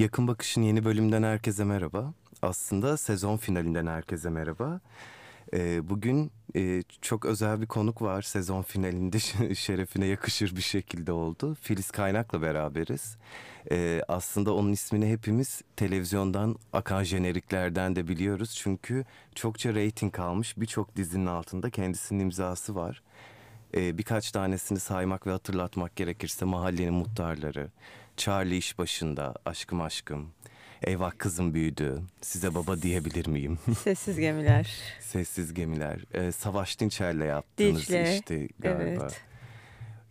Yakın Bakış'ın yeni bölümünden herkese merhaba. Aslında sezon finalinden herkese merhaba. Ee, bugün e, çok özel bir konuk var. Sezon finalinde şerefine yakışır bir şekilde oldu. Filiz Kaynak'la beraberiz. Ee, aslında onun ismini hepimiz televizyondan akan jeneriklerden de biliyoruz. Çünkü çokça reyting almış birçok dizinin altında kendisinin imzası var. Ee, birkaç tanesini saymak ve hatırlatmak gerekirse Mahallenin Muhtarları, Charlie iş başında, Aşkım Aşkım, Eyvah kızım büyüdü. Size baba diyebilir miyim? Sessiz gemiler. Sessiz gemiler. Ee, Savaş Dinçer'le yaptığınız Dicle, işte galiba. Evet.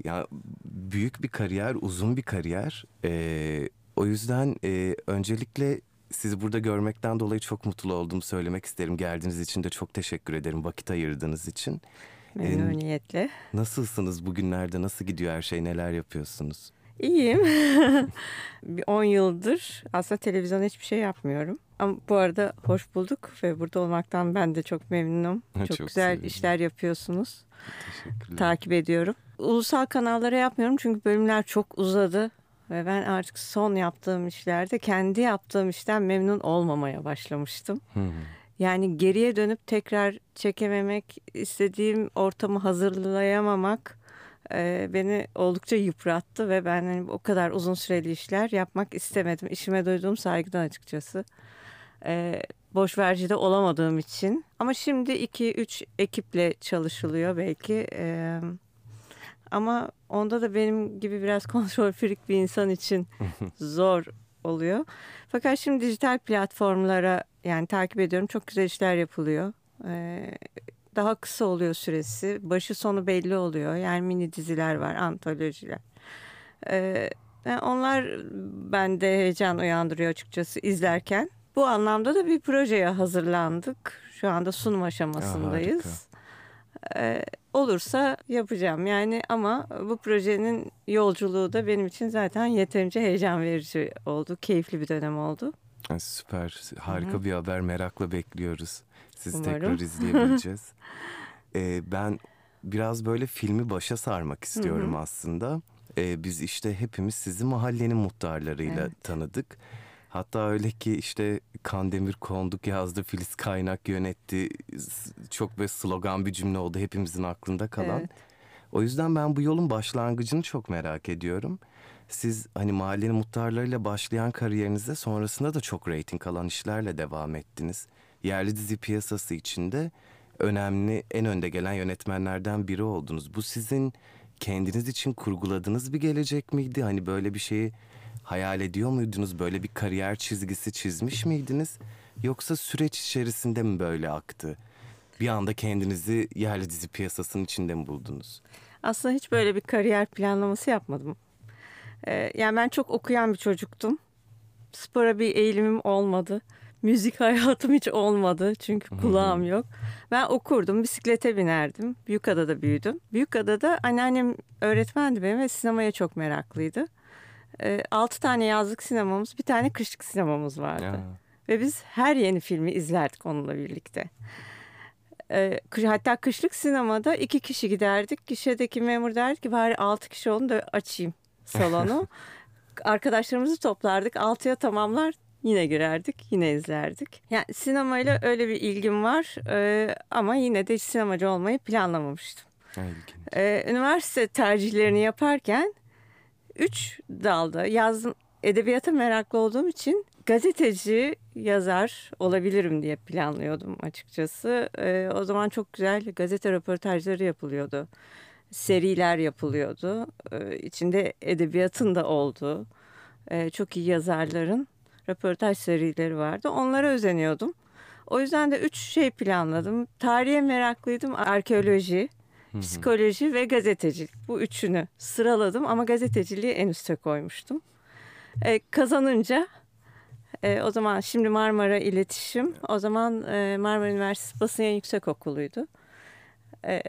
Ya büyük bir kariyer, uzun bir kariyer. Ee, o yüzden e, öncelikle sizi burada görmekten dolayı çok mutlu oldum söylemek isterim. Geldiğiniz için de çok teşekkür ederim vakit ayırdığınız için. Memnuniyetle. Nasılsınız bugünlerde? Nasıl gidiyor her şey? Neler yapıyorsunuz? İyiyim. bir 10 yıldır aslında televizyon hiçbir şey yapmıyorum. Ama bu arada hoş bulduk ve burada olmaktan ben de çok memnunum. Ha, çok, çok güzel sevindim. işler yapıyorsunuz. Teşekkürler. Takip ediyorum. Ulusal kanallara yapmıyorum çünkü bölümler çok uzadı. Ve ben artık son yaptığım işlerde kendi yaptığım işten memnun olmamaya başlamıştım. Hı hı. Yani geriye dönüp tekrar çekememek, istediğim ortamı hazırlayamamak e, beni oldukça yıprattı ve ben hani o kadar uzun süreli işler yapmak istemedim. İşime duyduğum saygıdan açıkçası. E, boş verici de olamadığım için. Ama şimdi 2-3 ekiple çalışılıyor belki. E, ama onda da benim gibi biraz kontrol freak bir insan için zor oluyor. Fakat şimdi dijital platformlara yani takip ediyorum. Çok güzel işler yapılıyor. Ee, daha kısa oluyor süresi. Başı sonu belli oluyor. Yani mini diziler var, antolojiler. Ee, yani onlar bende heyecan uyandırıyor açıkçası izlerken. Bu anlamda da bir projeye hazırlandık. Şu anda sunum aşamasındayız. Ee, olursa yapacağım yani ama bu projenin yolculuğu da benim için zaten yeterince heyecan verici oldu. Keyifli bir dönem oldu. Süper. Harika bir haber. Merakla bekliyoruz. Umarım. tekrar izleyebileceğiz. Ee, ben biraz böyle filmi başa sarmak istiyorum aslında. Ee, biz işte hepimiz sizi mahallenin muhtarlarıyla Evet. tanıdık. Hatta öyle ki işte Kandemir Konduk yazdı, Filiz Kaynak yönetti. Çok böyle slogan bir cümle oldu hepimizin aklında kalan. Evet. O yüzden ben bu yolun başlangıcını çok merak ediyorum. Siz hani mahallenin muhtarlarıyla başlayan kariyerinize sonrasında da çok reyting alan işlerle devam ettiniz. Yerli dizi piyasası içinde önemli, en önde gelen yönetmenlerden biri oldunuz. Bu sizin kendiniz için kurguladığınız bir gelecek miydi? Hani böyle bir şeyi hayal ediyor muydunuz? Böyle bir kariyer çizgisi çizmiş miydiniz? Yoksa süreç içerisinde mi böyle aktı? Bir anda kendinizi yerli dizi piyasasının içinde mi buldunuz? Aslında hiç böyle bir kariyer planlaması yapmadım. Ee, yani ben çok okuyan bir çocuktum. Spora bir eğilimim olmadı. Müzik hayatım hiç olmadı çünkü kulağım yok. Ben okurdum, bisiklete binerdim. Büyükada'da büyüdüm. Büyükada'da anneannem öğretmendi benim ve sinemaya çok meraklıydı. Ee, altı tane yazlık sinemamız, bir tane kışlık sinemamız vardı. Ya. Ve biz her yeni filmi izlerdik onunla birlikte. Kış- hatta kışlık sinemada iki kişi giderdik. Gişedeki memur derdi ki bari altı kişi olun da açayım salonu. Arkadaşlarımızı toplardık. Altıya tamamlar yine girerdik. Yine izlerdik. Yani sinemayla öyle bir ilgim var. Ee, ama yine de hiç sinemacı olmayı planlamamıştım. Ee, üniversite tercihlerini yaparken üç dalda yazdım. Edebiyata meraklı olduğum için gazeteci, yazar olabilirim diye planlıyordum açıkçası. Ee, o zaman çok güzel gazete röportajları yapılıyordu. Seriler yapılıyordu. Ee, içinde edebiyatın da olduğu e, çok iyi yazarların röportaj serileri vardı. Onlara özeniyordum. O yüzden de üç şey planladım. Tarihe meraklıydım. Arkeoloji, psikoloji ve gazetecilik. Bu üçünü sıraladım ama gazeteciliği en üste koymuştum. E, kazanınca e, o zaman şimdi Marmara İletişim, o zaman e, Marmara Üniversitesi Basın Yayın Yüksekokulu'ydu. E,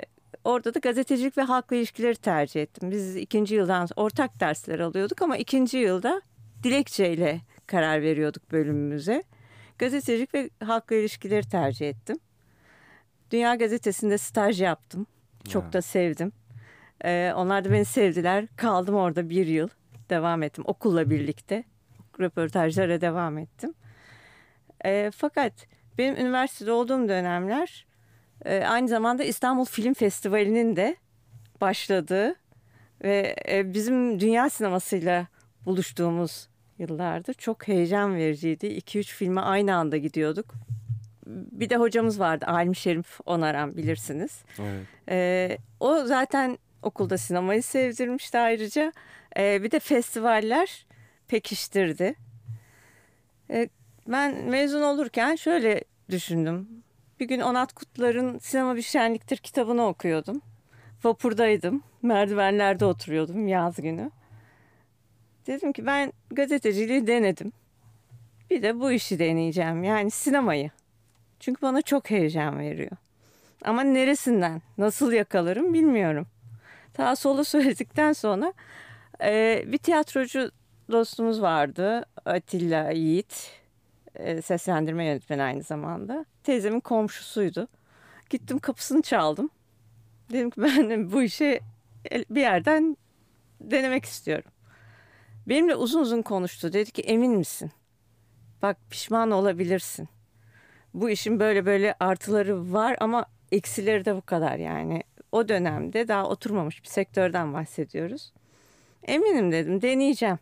orada da gazetecilik ve halkla ilişkileri tercih ettim. Biz ikinci yıldan ortak dersler alıyorduk ama ikinci yılda dilekçeyle karar veriyorduk bölümümüze. Gazetecilik ve halkla ilişkileri tercih ettim. Dünya Gazetesi'nde staj yaptım. Çok Ya. da sevdim. Ee, onlar da beni sevdiler. Kaldım orada bir yıl. Devam ettim okulla birlikte. röportajlara devam ettim. E, fakat benim üniversitede olduğum dönemler e, aynı zamanda İstanbul Film Festivali'nin de başladığı ve e, bizim dünya sinemasıyla buluştuğumuz yıllardı. Çok heyecan vericiydi. 2-3 filme aynı anda gidiyorduk. Bir de hocamız vardı Alim Şerif Onaran bilirsiniz. Evet. Ee, o zaten okulda sinemayı sevdirmişti ayrıca. Ee, bir de festivaller pekiştirdi. Ee, ben mezun olurken şöyle düşündüm. Bir gün Onat Kutlar'ın Sinema Bir Şenliktir kitabını okuyordum. Vapurdaydım. Merdivenlerde oturuyordum yaz günü. Dedim ki ben gazeteciliği denedim. Bir de bu işi deneyeceğim. Yani sinemayı. Çünkü bana çok heyecan veriyor. Ama neresinden, nasıl yakalarım bilmiyorum. Ta solu söyledikten sonra e, bir tiyatrocu dostumuz vardı. Atilla Yiğit. E, seslendirme yönetmeni aynı zamanda. Teyzemin komşusuydu. Gittim kapısını çaldım. Dedim ki ben bu işi bir yerden denemek istiyorum. Benimle uzun uzun konuştu. Dedi ki emin misin? Bak pişman olabilirsin. Bu işin böyle böyle artıları var ama eksileri de bu kadar yani. O dönemde daha oturmamış bir sektörden bahsediyoruz. Eminim dedim deneyeceğim.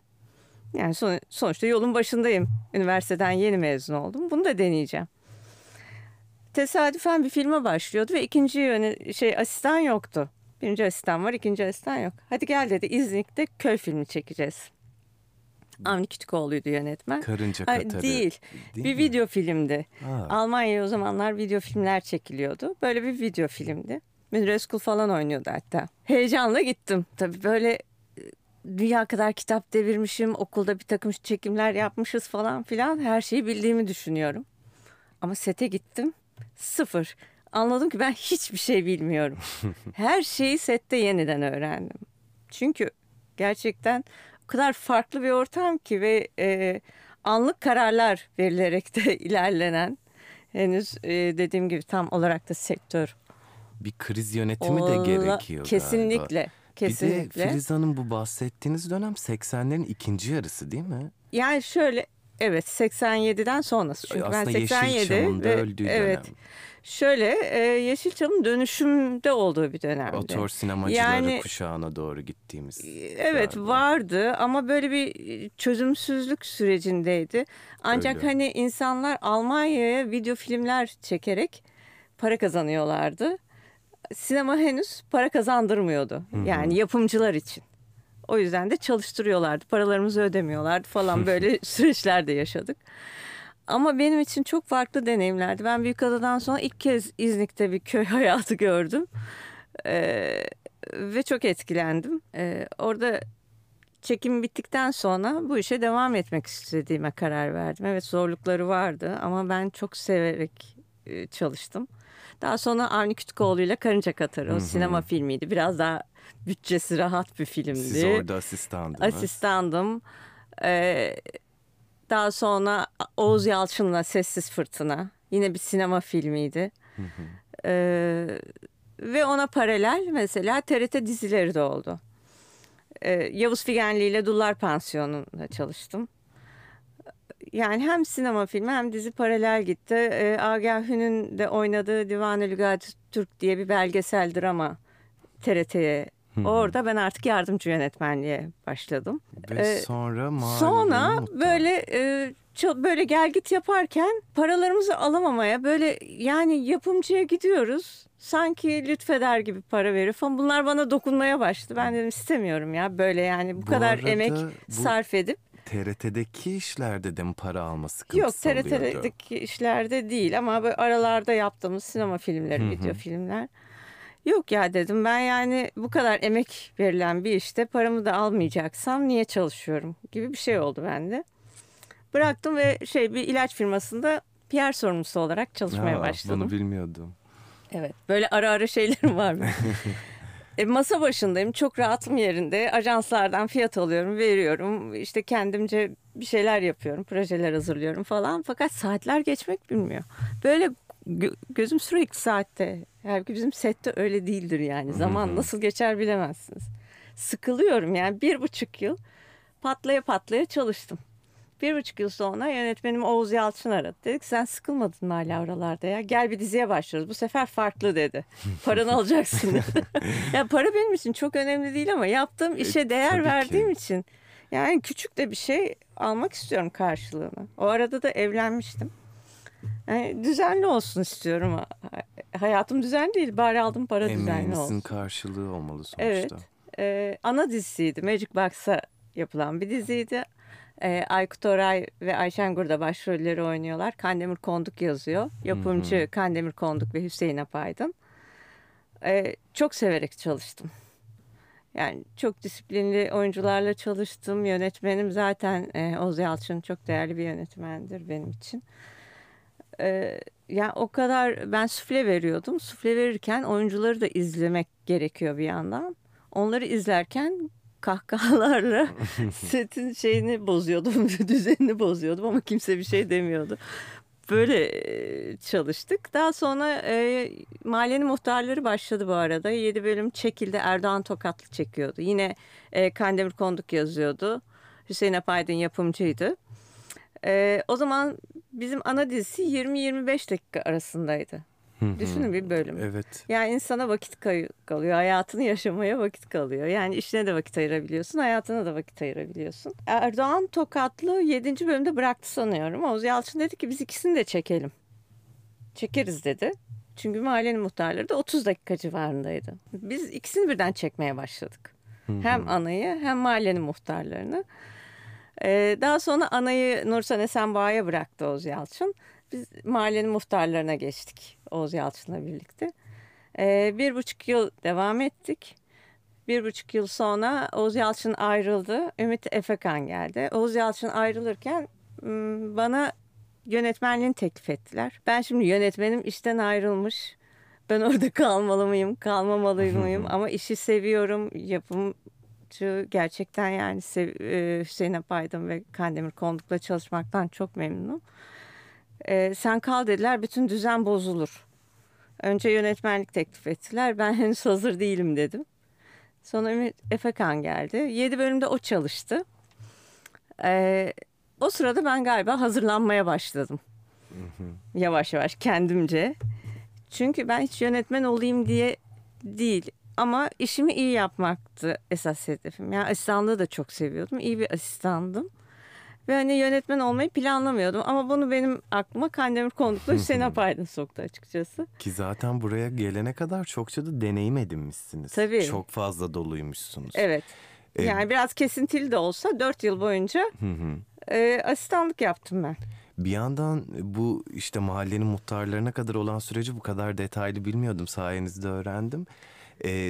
Yani son, sonuçta yolun başındayım. Üniversiteden yeni mezun oldum. Bunu da deneyeceğim. Tesadüfen bir filme başlıyordu ve ikinci yöne, şey asistan yoktu. Birinci asistan var, ikinci asistan yok. Hadi gel dedi İznik'te köy filmi çekeceğiz. Avni Kütükoğlu'ydu yönetmen. Karınca Hayır, Katarı. değil. Değil bir mi? video filmdi. Ha. Almanya'ya o zamanlar video filmler çekiliyordu. Böyle bir video filmdi. Münir Özkul falan oynuyordu hatta. Heyecanla gittim. Tabii böyle e, dünya kadar kitap devirmişim. Okulda bir takım çekimler yapmışız falan filan. Her şeyi bildiğimi düşünüyorum. Ama sete gittim. Sıfır. Anladım ki ben hiçbir şey bilmiyorum. Her şeyi sette yeniden öğrendim. Çünkü gerçekten kadar farklı bir ortam ki ve e, anlık kararlar verilerek de ilerlenen henüz e, dediğim gibi tam olarak da sektör Bir kriz yönetimi Ola- de gerekiyor kesinlikle galiba. kesinlikle Bir de Filiz Hanım bu bahsettiğiniz dönem 80'lerin ikinci yarısı değil mi? yani şöyle evet 87'den sonrası çünkü ben Aslında 87 Yeşilçam'ın da ve- öldüğü evet dönem. şöyle e, Yeşilçam'ın dönüşümde olduğu bir dönemdi. Otor sinemacıları Yani- kuşağına doğru gittiğimiz. Evet galiba. vardı ama böyle bir çözümsüzlük sürecindeydi. Ancak Öyle. hani insanlar Almanya'ya video filmler çekerek para kazanıyorlardı. Sinema henüz para kazandırmıyordu. Yani yapımcılar için. O yüzden de çalıştırıyorlardı. Paralarımızı ödemiyorlardı falan böyle süreçler de yaşadık. Ama benim için çok farklı deneyimlerdi. Ben Büyükada'dan sonra ilk kez İznik'te bir köy hayatı gördüm. Ee, ve çok etkilendim. Ee, orada çekim bittikten sonra bu işe devam etmek istediğime karar verdim. Evet zorlukları vardı ama ben çok severek e, çalıştım. Daha sonra Avni Kütükoğlu ile Karınca Katarı o sinema filmiydi. Biraz daha bütçesi rahat bir filmdi. Siz orada asistandınız. Asistandım. Ee, daha sonra Oğuz Yalçın'la Sessiz Fırtına. Yine bir sinema filmiydi. Ee, ve ona paralel mesela TRT dizileri de oldu. Ee, Yavuz Figenli ile Dullar Pansiyonu'nda çalıştım. Yani hem sinema filmi hem dizi paralel gitti. Ee, Agah Hün'ün de oynadığı Divan-ı Lügat Türk diye bir belgesel drama TRT'ye. Orada ben artık yardımcı yönetmenliğe başladım. Ve Ee, sonra Sonra muhtar. böyle e, böyle gel git yaparken paralarımızı alamamaya böyle yani yapımcıya gidiyoruz. Sanki lütfeder gibi para veriyor falan. Bunlar bana dokunmaya başladı. Ben dedim istemiyorum ya böyle yani bu, Bu kadar arada emek bu- sarf edip. TRT'deki işlerde de mi para alma Yok sıkıntısı oluyordu? TRT'deki işlerde değil ama böyle aralarda yaptığımız sinema filmleri, video filmler. Yok ya dedim ben yani bu kadar emek verilen bir işte paramı da almayacaksam niye çalışıyorum gibi bir şey oldu bende. Bıraktım ve şey bir ilaç firmasında PR sorumlusu olarak çalışmaya Aa, başladım. Bunu bilmiyordum. Evet böyle ara ara şeylerim var mı? e, masa başındayım çok rahatım yerinde ajanslardan fiyat alıyorum veriyorum işte kendimce bir şeyler yapıyorum projeler hazırlıyorum falan fakat saatler geçmek bilmiyor. Böyle gö- gözüm sürekli saatte halbuki bizim sette öyle değildir yani zaman nasıl geçer bilemezsiniz. Sıkılıyorum yani bir buçuk yıl patlaya patlaya çalıştım. Bir buçuk yıl sonra yönetmenim Oğuz Yalçın aradı. Dedik sen sıkılmadın mı hala oralarda ya? Gel bir diziye başlıyoruz. Bu sefer farklı dedi. Paranı alacaksın dedi. ya para benim için çok önemli değil ama yaptığım işe değer tabii ki. verdiğim için yani küçük de bir şey almak istiyorum karşılığını. O arada da evlenmiştim. Yani düzenli olsun istiyorum. Ha- Hayatım düzenli değil. Bari aldığım para düzenli Emeğinizin olsun. karşılığı olmalı sonuçta. Evet. Ee, ana dizisiydi. Magic Box'a yapılan bir diziydi. Ee, Aykut Oray ve Ayşen Gurda başrolleri oynuyorlar. Kandemir Konduk yazıyor. Yapımcı Kandemir Konduk ve Hüseyin Apaydın. Ee, çok severek çalıştım. Yani çok disiplinli oyuncularla çalıştım. Yönetmenim zaten e, Oğuz Yalçın çok değerli bir yönetmendir benim için. Ee, yani o kadar ben sufle veriyordum. Sufle verirken oyuncuları da izlemek gerekiyor bir yandan. Onları izlerken kahkahalarla setin şeyini bozuyordum, düzenini bozuyordum ama kimse bir şey demiyordu. Böyle çalıştık. Daha sonra e, mahallenin muhtarları başladı bu arada. 7 bölüm çekildi. Erdoğan Tokatlı çekiyordu. Yine e, Kandemir Konduk yazıyordu. Hüseyin Apaydın yapımcıydı. E, o zaman bizim ana dizisi 20-25 dakika arasındaydı. Düşünün bir bölüm. Evet. Yani insana vakit kalıyor. Hayatını yaşamaya vakit kalıyor. Yani işine de vakit ayırabiliyorsun. Hayatına da vakit ayırabiliyorsun. Erdoğan Tokatlı 7. bölümde bıraktı sanıyorum. Oğuz Yalçın dedi ki biz ikisini de çekelim. Çekeriz dedi. Çünkü mahallenin muhtarları da 30 dakika civarındaydı. Biz ikisini birden çekmeye başladık. Hem anayı hem mahallenin muhtarlarını. Ee, daha sonra anayı Nursan Esenboğa'ya bıraktı Oğuz Yalçın. Biz mahallenin muhtarlarına geçtik Oğuz Yalçın'la birlikte. Ee, bir buçuk yıl devam ettik. Bir buçuk yıl sonra Oğuz Yalçın ayrıldı. Ümit Efekan geldi. Oğuz Yalçın ayrılırken bana yönetmenliğini teklif ettiler. Ben şimdi yönetmenim işten ayrılmış. Ben orada kalmalı mıyım, kalmamalı mıyım? Ama işi seviyorum. Yapımcı gerçekten yani e, Hüseyin Apaydın ve Kandemir Konduk'la çalışmaktan çok memnunum. E, sen kal dediler, bütün düzen bozulur. Önce yönetmenlik teklif ettiler. Ben henüz hazır değilim dedim. Sonra Ümit Efekan geldi. 7 bölümde o çalıştı. E, o sırada ben galiba hazırlanmaya başladım. Yavaş yavaş kendimce. Çünkü ben hiç yönetmen olayım diye değil. Ama işimi iyi yapmaktı esas hedefim. Yani asistanlığı da çok seviyordum. İyi bir asistandım. Ve hani yönetmen olmayı planlamıyordum. Ama bunu benim aklıma Kandemir Konduk'la Hüseyin Apaydın soktu açıkçası. Ki zaten buraya gelene kadar çokça da deneyim edinmişsiniz. Tabii. Çok fazla doluymuşsunuz. Evet. E, Yani biraz kesintili de olsa 4 yıl boyunca Hı hı. e, asistanlık yaptım ben. Bir yandan bu işte mahallenin muhtarlarına kadar olan süreci bu kadar detaylı bilmiyordum. Sayenizde öğrendim.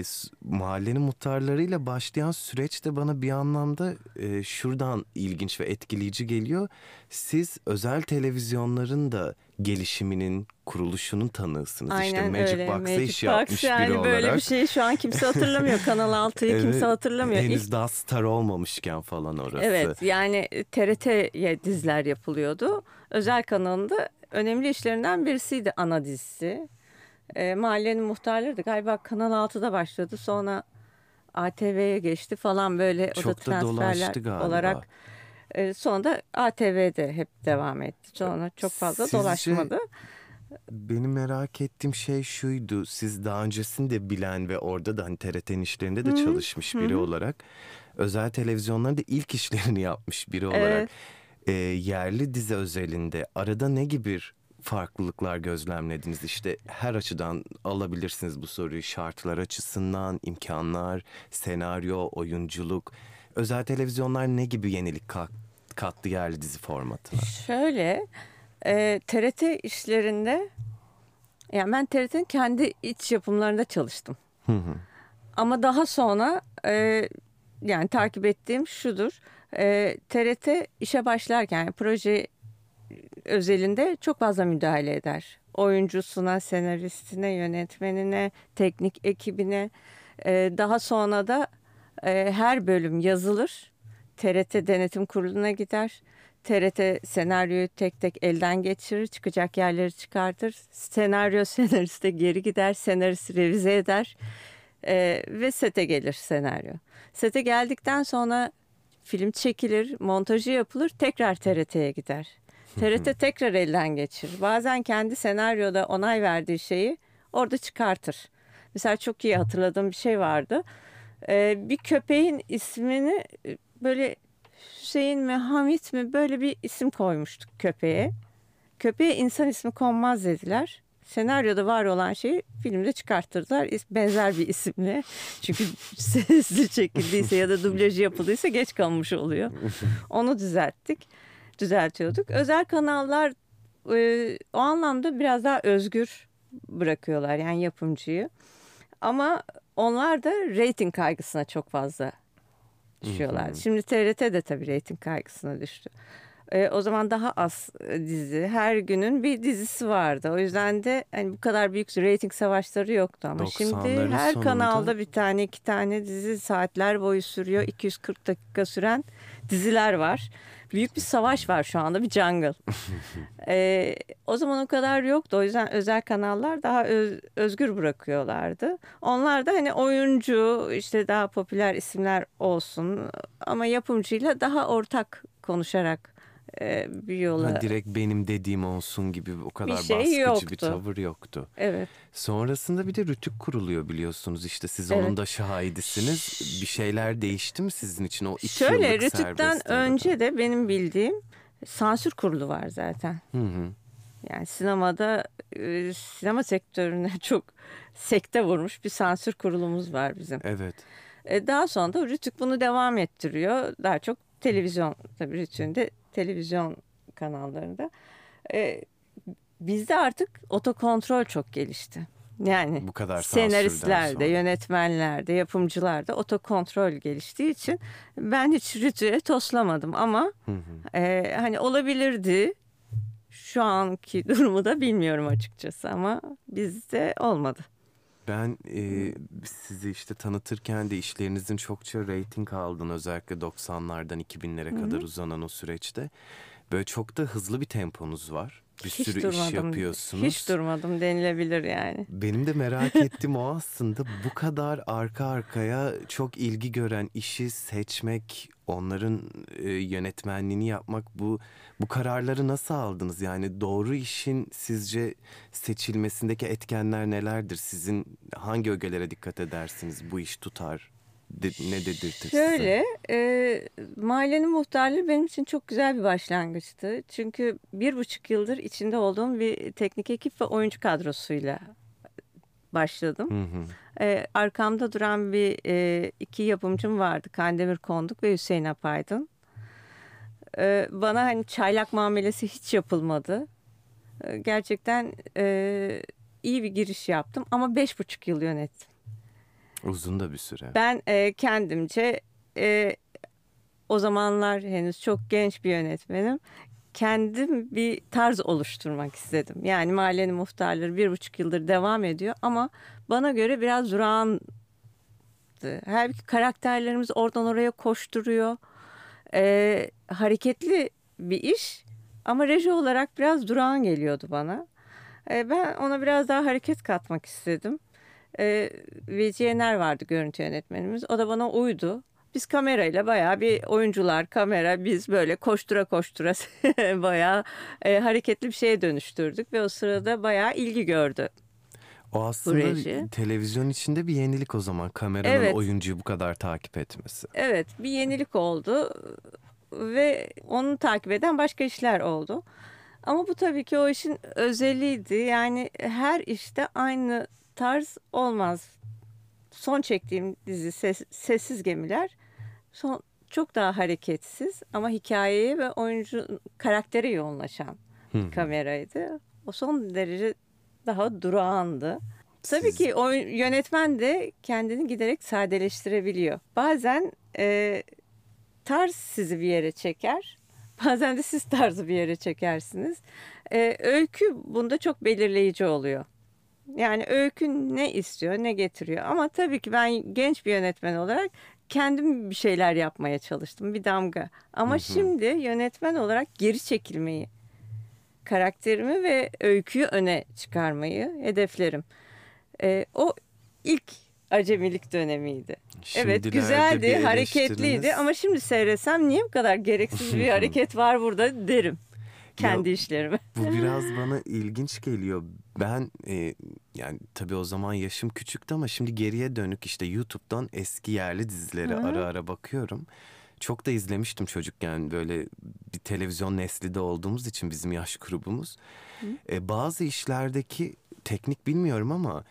S- mahallenin muhtarlarıyla başlayan süreç de bana bir anlamda e, şuradan ilginç ve etkileyici geliyor. Siz özel televizyonların da gelişiminin, kuruluşunun tanığısınız. işte Aynen Magic öyle. Box'a Magic iş Box yapmış yani biri böyle olarak. bir şeyi şu an kimse hatırlamıyor. Kanal 6'yı Evet, kimse hatırlamıyor. Henüz İlk daha star olmamışken falan orası. Evet yani TRT'ye diziler yapılıyordu. Özel kanalında önemli işlerinden birisiydi ana dizisi. E, mahallenin muhtarları da galiba Kanal 6'da başladı. Sonra ATV'ye geçti falan böyle o da Çok da transferler dolaştı galiba. olarak. E, sonra da ATV'de hep devam etti. Sonra çok fazla Sizce- dolaşmadı. Benim merak ettiğim şey şuydu. Siz daha öncesinde bilen ve orada da hani TRT'nin işlerinde de çalışmış biri olarak özel televizyonların da ilk işlerini yapmış biri olarak Evet. e, yerli dizi özelinde arada ne gibi farklılıklar gözlemlediniz? İşte her açıdan alabilirsiniz bu soruyu. Şartlar açısından, imkanlar, senaryo, oyunculuk. Özel televizyonlar ne gibi yenilik kat- kattı yerli dizi formatına? Şöyle e, TRT işlerinde yani ben TRT'nin kendi iç yapımlarında çalıştım. Hı hı. Ama daha sonra e, yani takip ettiğim şudur. E, TRT işe başlarken yani proje özelinde çok fazla müdahale eder. Oyuncusuna, senaristine, yönetmenine, teknik ekibine. E, daha sonra da e, her bölüm yazılır. TRT Denetim Kurulu'na gider. TRT senaryoyu tek tek elden geçirir, çıkacak yerleri çıkartır. Senaryo senariste geri gider, senarist revize eder. Ee, ve sete gelir senaryo. Sete geldikten sonra Film çekilir, montajı yapılır, tekrar TRT'ye gider. TRT tekrar elden geçirir. Bazen kendi senaryoda onay verdiği şeyi orada çıkartır. Mesela çok iyi hatırladığım bir şey vardı. Ee, bir köpeğin ismini böyle Hüseyin mi Hamit mi böyle bir isim koymuştuk köpeğe. Köpeğe insan ismi konmaz dediler. Senaryoda var olan şeyi filmde çıkarttırdılar. Benzer bir isimle. Çünkü sesli çekildiyse ya da dublajı yapıldıysa geç kalmış oluyor. Onu düzelttik. Düzeltiyorduk. Özel kanallar e, o anlamda biraz daha özgür bırakıyorlar yani yapımcıyı. Ama onlar da reyting kaygısına çok fazla düşüyorlar. Şimdi TRT de tabii reyting kaygısına düştü. E, o zaman daha az e, dizi. Her günün bir dizisi vardı. O yüzden de hani bu kadar büyük reyting savaşları yoktu ama şimdi 90'ların her sonunda- kanalda bir tane iki tane dizi saatler boyu sürüyor. 240 dakika süren diziler var. Büyük bir savaş var şu anda bir jungle. E, o zaman o kadar yoktu. O yüzden özel kanallar daha öz- özgür bırakıyorlardı. Onlar da hani oyuncu işte daha popüler isimler olsun ama yapımcıyla daha ortak konuşarak e, bir yola. Ha, direkt benim dediğim olsun gibi o kadar şey baskıcı bir yoktu. tavır yoktu. Evet. Sonrasında bir de rütük kuruluyor biliyorsunuz işte siz Evet. onun da şahidisiniz. Bir şeyler değişti mi sizin için o iki Şöyle yıllık Rütük'ten önce de benim bildiğim sansür kurulu var zaten. Hı hı. Yani sinemada sinema sektörüne çok sekte vurmuş bir sansür kurulumuz var bizim. Evet. Daha sonra da Rütük bunu devam ettiriyor. Daha çok televizyon tabii Rütük'ün de televizyon kanallarında. E, bizde artık otokontrol çok gelişti. Yani Bu kadar senaristlerde, yönetmenlerde, yapımcılarda otokontrol geliştiği için ben hiç Rütük'e toslamadım ama Hı hı. e, hani olabilirdi. Şu anki durumu da bilmiyorum açıkçası ama bizde olmadı. Ben e, sizi işte tanıtırken de işlerinizin çokça reyting aldığını özellikle 90'lardan 2000'lere kadar uzanan o süreçte. Böyle çok da hızlı bir temponuz var. Bir Hiç sürü durmadım. iş yapıyorsunuz. Hiç durmadım denilebilir yani. Benim de merak ettiğim o aslında bu kadar arka arkaya çok ilgi gören işi seçmek, onların e, yönetmenliğini yapmak bu bu kararları nasıl aldınız? Yani doğru işin sizce seçilmesindeki etkenler nelerdir? Sizin hangi ögelere dikkat edersiniz? Bu iş tutar. de- ne dedirtir size? Şöyle, e, mahallenin muhtarlığı benim için çok güzel bir başlangıçtı. Çünkü bir buçuk yıldır içinde olduğum bir teknik ekip ve oyuncu kadrosuyla başladım. Hı hı. E, arkamda duran bir e, iki yapımcım vardı. Kandemir Konduk ve Hüseyin Apaydın. E, bana hani çaylak muamelesi hiç yapılmadı. E, gerçekten e, iyi bir giriş yaptım ama beş buçuk yıl yönettim. Uzun da bir süre. Ben e, kendimce e, o zamanlar henüz çok genç bir yönetmenim. Kendim bir tarz oluşturmak istedim. Yani mahallenin muhtarları bir buçuk yıldır devam ediyor ama bana göre biraz durağandı. Halbuki karakterlerimiz oradan oraya koşturuyor. E, hareketli bir iş ama reji olarak biraz durağan geliyordu bana. E, ben ona biraz daha hareket katmak istedim. E, Veci Yener vardı görüntü yönetmenimiz. O da bana uydu. Biz kamerayla bayağı bir oyuncular, kamera biz böyle koştura koştura bayağı e, hareketli bir şeye dönüştürdük ve o sırada bayağı ilgi gördü. O aslında televizyon içinde bir yenilik o zaman. Kameranın Evet. oyuncuyu bu kadar takip etmesi. Evet bir yenilik oldu ve onu takip eden başka işler oldu. Ama bu tabii ki o işin özeliydi. Yani her işte aynı tarz olmaz. Son çektiğim dizi Ses- Sessiz Gemiler son, çok daha hareketsiz ama hikayeye ve oyuncu karaktere yoğunlaşan Hı. kameraydı. O son derece daha durağandı. Tabii Siz- ki o yönetmen de kendini giderek sadeleştirebiliyor. Bazen e, tarz sizi bir yere çeker. Bazen de siz tarzı bir yere çekersiniz. E, öykü bunda çok belirleyici oluyor. Yani öykü ne istiyor, ne getiriyor. Ama tabii ki ben genç bir yönetmen olarak kendim bir şeyler yapmaya çalıştım. Bir damga. Ama şimdi yönetmen olarak geri çekilmeyi, karakterimi ve öyküyü öne çıkarmayı hedeflerim. Ee, o ilk acemilik dönemiydi. evet Şimdilerde güzeldi, bir hareketliydi ama şimdi seyretsem niye bu kadar gereksiz bir hareket var burada derim. Kendi Ya, işlerime. Bu biraz bana ilginç geliyor. Ben e, yani tabii o zaman yaşım küçüktü ama şimdi geriye dönük işte YouTube'dan eski yerli dizilere Hı. ara ara bakıyorum. Çok da izlemiştim çocukken böyle bir televizyon nesli de olduğumuz için bizim yaş grubumuz. E, bazı işlerdeki teknik bilmiyorum ama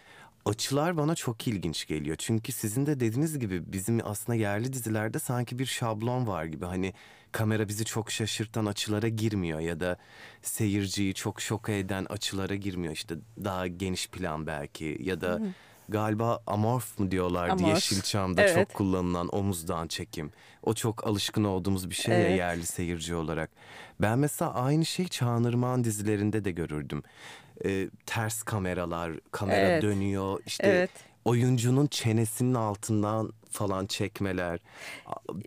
açılar bana çok ilginç geliyor. Çünkü sizin de dediğiniz gibi bizim aslında yerli dizilerde sanki bir şablon var gibi. Hani kamera bizi çok şaşırtan açılara girmiyor ya da seyirciyi çok şoka eden açılara girmiyor. İşte daha geniş plan belki ya da galiba amorf mu diyorlardı Amorf. Yeşilçam'da Evet. çok kullanılan omuzdan çekim. O çok alışkın olduğumuz bir şey ya Evet. yerli seyirci olarak. Ben mesela aynı şeyi Çağınırman dizilerinde de görürdüm. Ee, ters kameralar, kamera Evet. dönüyor. işte Evet. oyuncunun çenesinin altından falan çekmeler.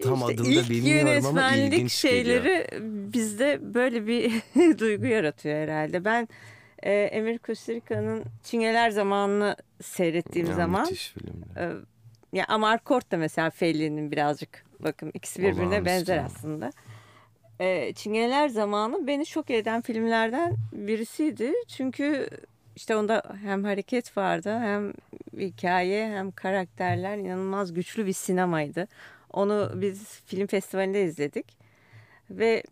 Tam İşte adını da bilmiyorum ama ilginç geliyor. şeyleri bizde böyle bir duygu yaratıyor herhalde. Ben e, Emir Kusturica'nın Çingeler zamanını seyrettiğim Ya, zaman Müthiş filmler. e, ya Amarkort da mesela Fellini'nin birazcık bakın ikisi birbirine Olağanüstü benzer aslında. E, Çingeneler zamanı beni şok eden filmlerden birisiydi. Çünkü işte onda hem hareket vardı hem hikaye hem karakterler inanılmaz güçlü bir sinemaydı. Onu biz film festivalinde izledik. Ve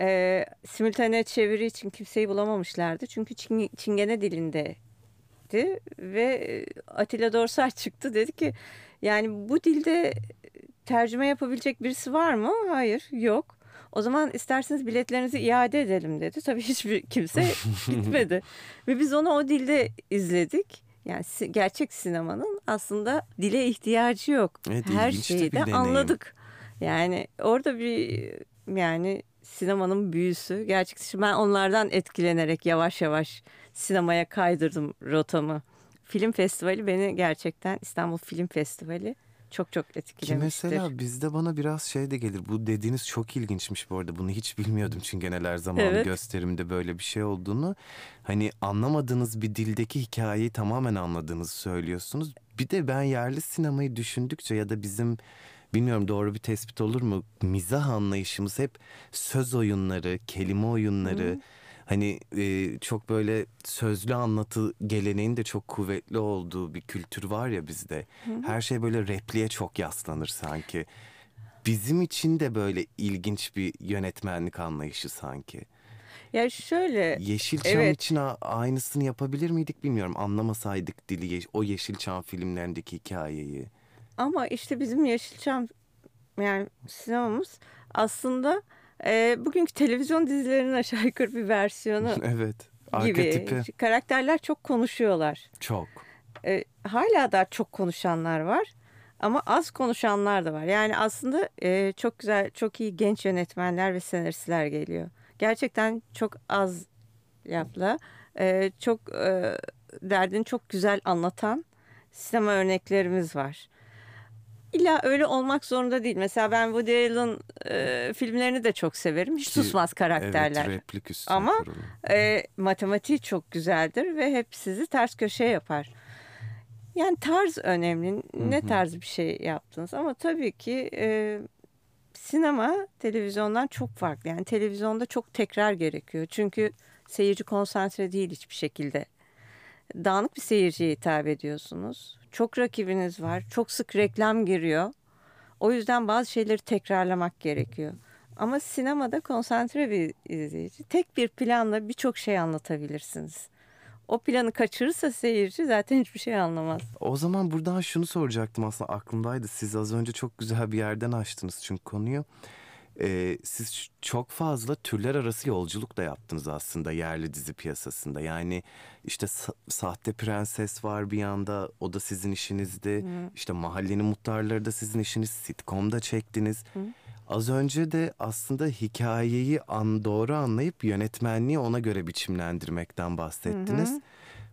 e, simultane çeviri için kimseyi bulamamışlardı. Çünkü Çin- Çingene dilindeydi. Ve e, Atilla Dorsay çıktı dedi ki yani bu dilde tercüme yapabilecek birisi var mı? Hayır yok. O zaman isterseniz biletlerinizi iade edelim dedi. Tabii hiçbir kimse gitmedi. Ve biz onu o dilde izledik. Yani gerçek sinemanın aslında dile ihtiyacı yok. Evet, Her şeyi de anladık. Yani orada bir yani sinemanın büyüsü. Gerçekten ben onlardan etkilenerek yavaş yavaş sinemaya kaydırdım rotamı. Film festivali beni gerçekten İstanbul Film Festivali çok çok Ki etkilemiştir. mesela bizde bana biraz şey de gelir. Bu dediğiniz çok ilginçmiş bu arada. Bunu hiç bilmiyordum Çingeneler zamanı Evet. gösterimde böyle bir şey olduğunu. Hani anlamadığınız bir dildeki hikayeyi tamamen anladığınızı söylüyorsunuz. Bir de ben yerli sinemayı düşündükçe ya da bizim bilmiyorum doğru bir tespit olur mu? Mizah anlayışımız hep söz oyunları, kelime oyunları. Hani e, çok böyle sözlü anlatı geleneğin de çok kuvvetli olduğu bir kültür var ya bizde. Her şey böyle repliğe çok yaslanır sanki. Bizim için de böyle ilginç bir yönetmenlik anlayışı sanki. Ya şöyle Yeşilçam Evet. için aynısını yapabilir miydik bilmiyorum. Anlamasaydık dili, o Yeşilçam filmlerindeki hikayeyi. ama işte bizim Yeşilçam yani sinemamız aslında e, bugünkü televizyon dizilerinin aşağı yukarı bir versiyonu evet. gibi. Arketipi Karakterler çok konuşuyorlar. çok. E, hala da çok konuşanlar var. Ama az konuşanlar da var. Yani aslında e, çok güzel, çok iyi genç yönetmenler ve senaristler geliyor. Gerçekten çok az yapla, e, çok e, derdini çok güzel anlatan sinema örneklerimiz var. İlla öyle olmak zorunda değil. Mesela ben Woody Allen e, filmlerini de çok severim. Hiç Ki- susmaz karakterler. Evet replik üstüne Ama- kurulu. E, matematiği çok güzeldir ve hep sizi ters köşeye yapar. Yani tarz önemli. Ne hı. tarz bir şey yaptınız ama tabii ki e, sinema televizyondan çok farklı. Yani televizyonda çok tekrar gerekiyor. Çünkü seyirci konsantre değil hiçbir şekilde. Dağınık bir seyirciye hitap ediyorsunuz. Çok rakibiniz var. Çok sık reklam giriyor. O yüzden bazı şeyleri tekrarlamak gerekiyor. Ama sinemada konsantre bir izleyici. Tek bir planla birçok şey anlatabilirsiniz. O planı kaçırırsa seyirci zaten hiçbir şey anlamaz. O zaman buradan şunu soracaktım aslında aklımdaydı. Siz az önce çok güzel bir yerden açtınız çünkü konuyu. Ee, siz çok fazla türler arası yolculuk da yaptınız aslında yerli dizi piyasasında. Yani işte Sa- Sahte Prenses var bir yanda o da sizin işinizdi. İşte Mahallenin Muhtarları da sizin işiniz. Sitcom'da çektiniz. Az önce de aslında hikayeyi an doğru anlayıp yönetmenliği ona göre biçimlendirmekten bahsettiniz.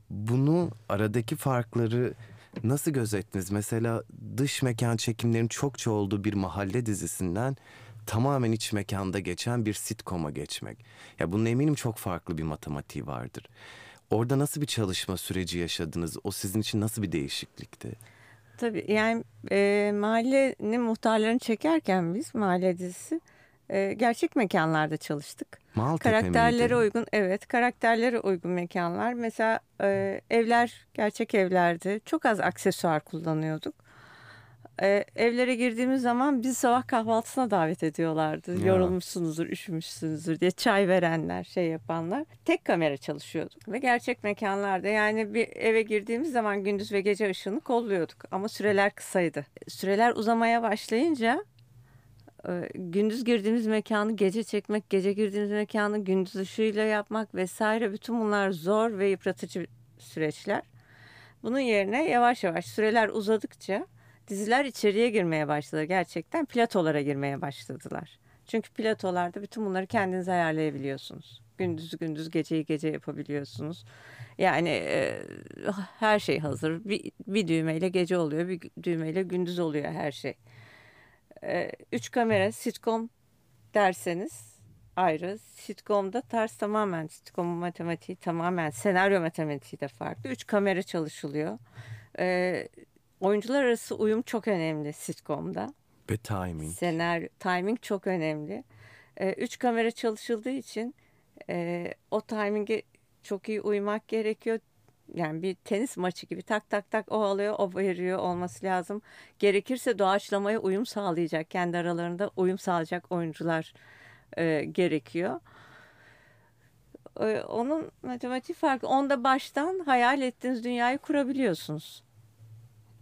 Bunu aradaki farkları nasıl gözettiniz? Mesela dış mekan çekimlerin çokça olduğu bir mahalle dizisinden tamamen iç mekanda geçen bir sitcom'a geçmek. Ya bunun eminim çok farklı bir matematiği vardır. Orada nasıl bir çalışma süreci yaşadınız? O sizin için nasıl bir değişiklikti? Tabii yani e, mahallenin muhtarlarını çekerken biz mahalle dizisi e, gerçek mekanlarda çalıştık. Maltepe Karakterlere miydi? uygun evet karakterlere uygun mekanlar. Mesela e, evler gerçek evlerdi. Çok az aksesuar kullanıyorduk. E, evlere girdiğimiz zaman biz sabah kahvaltısına davet ediyorlardı. Ya. Yorulmuşsunuzdur, üşümüşsünüzdür diye çay verenler, şey yapanlar. Tek kamera çalışıyorduk ve gerçek mekanlarda yani bir eve girdiğimiz zaman gündüz ve gece ışığını kolluyorduk ama süreler kısaydı. Süreler uzamaya başlayınca e, gündüz girdiğimiz mekanı gece çekmek, gece girdiğimiz mekanı gündüz ışığıyla yapmak vesaire bütün bunlar zor ve yıpratıcı süreçler. Bunun yerine yavaş yavaş süreler uzadıkça diziler içeriye girmeye başladı. Gerçekten platolara girmeye başladılar. Çünkü platolarda bütün bunları kendiniz ayarlayabiliyorsunuz. Gündüz gündüz geceyi gece yapabiliyorsunuz. Yani e, her şey hazır. Bir, bir düğmeyle gece oluyor, bir düğmeyle gündüz oluyor her şey. E, üç kamera sitcom derseniz ayrı. Sitcom'da tarz tamamen sitcom matematiği tamamen senaryo matematiği de farklı. Üç kamera çalışılıyor. E, oyuncular arası uyum çok önemli sitcom'da. Ve timing. Senaryo, timing çok önemli. E, üç kamera çalışıldığı için e, o timing'e çok iyi uymak gerekiyor. Yani bir tenis maçı gibi tak tak tak o alıyor o veriyor olması lazım. Gerekirse doğaçlamaya uyum sağlayacak kendi aralarında uyum sağlayacak oyuncular e, gerekiyor. E, onun matematik farkı. Onda baştan hayal ettiğiniz dünyayı kurabiliyorsunuz.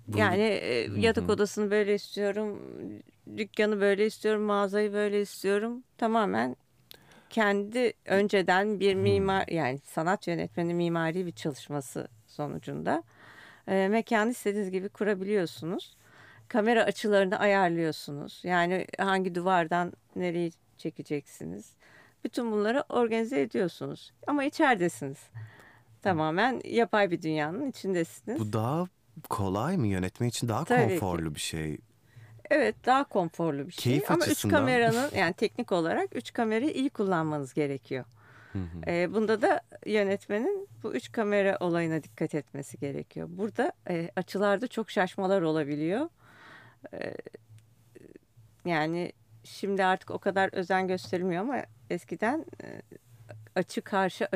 Bu- Yani e, yatak odasını böyle istiyorum, dükkanı böyle istiyorum, mağazayı böyle istiyorum. Tamamen kendi önceden bir mimar yani sanat yönetmeni mimari bir çalışması sonucunda e, mekanı istediğiniz gibi kurabiliyorsunuz. Kamera açılarını ayarlıyorsunuz. Yani hangi duvardan nereyi çekeceksiniz. Bütün bunları organize ediyorsunuz. Ama içeridesiniz. Tamamen yapay bir dünyanın içindesiniz. Bu daha kolay mı yönetme için daha Tabii ki. konforlu bir şey. Evet daha konforlu bir şey Keyif ama üç açısından. kameranın yani teknik olarak üç kamerayı iyi kullanmanız gerekiyor. Ee, bunda da yönetmenin bu üç kamera olayına dikkat etmesi gerekiyor. Burada e, açılarda çok şaşmalar olabiliyor. Ee, yani şimdi artık o kadar özen gösterilmiyor ama eskiden e, açı karşı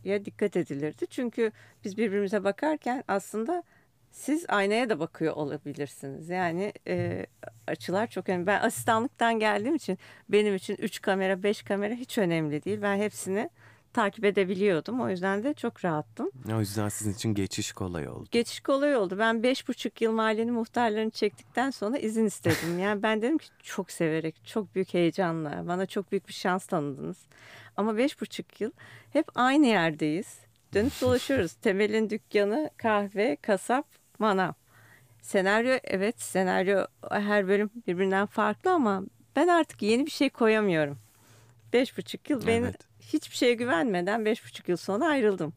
açıya dikkat edilirdi. Çünkü biz birbirimize bakarken aslında siz aynaya da bakıyor olabilirsiniz. Yani e, açılar çok önemli. Ben asistanlıktan geldiğim için benim için 3 kamera 5 kamera hiç önemli değil. Ben hepsini takip edebiliyordum. O yüzden de çok rahattım. O yüzden sizin için geçiş kolay oldu. Geçiş kolay oldu. Ben beş buçuk yıl mahallenin muhtarlarını çektikten sonra izin istedim. Yani ben dedim ki çok severek, çok büyük heyecanla, bana çok büyük bir şans tanıdınız. Ama beş buçuk yıl hep aynı yerdeyiz. Dönüp dolaşıyoruz. Temel'in dükkanı, kahve, kasap, manav. Senaryo evet senaryo her bölüm birbirinden farklı ama ben artık yeni bir şey koyamıyorum. Beş buçuk yıl ben Evet. Hiçbir şeye güvenmeden beş buçuk yıl sonra ayrıldım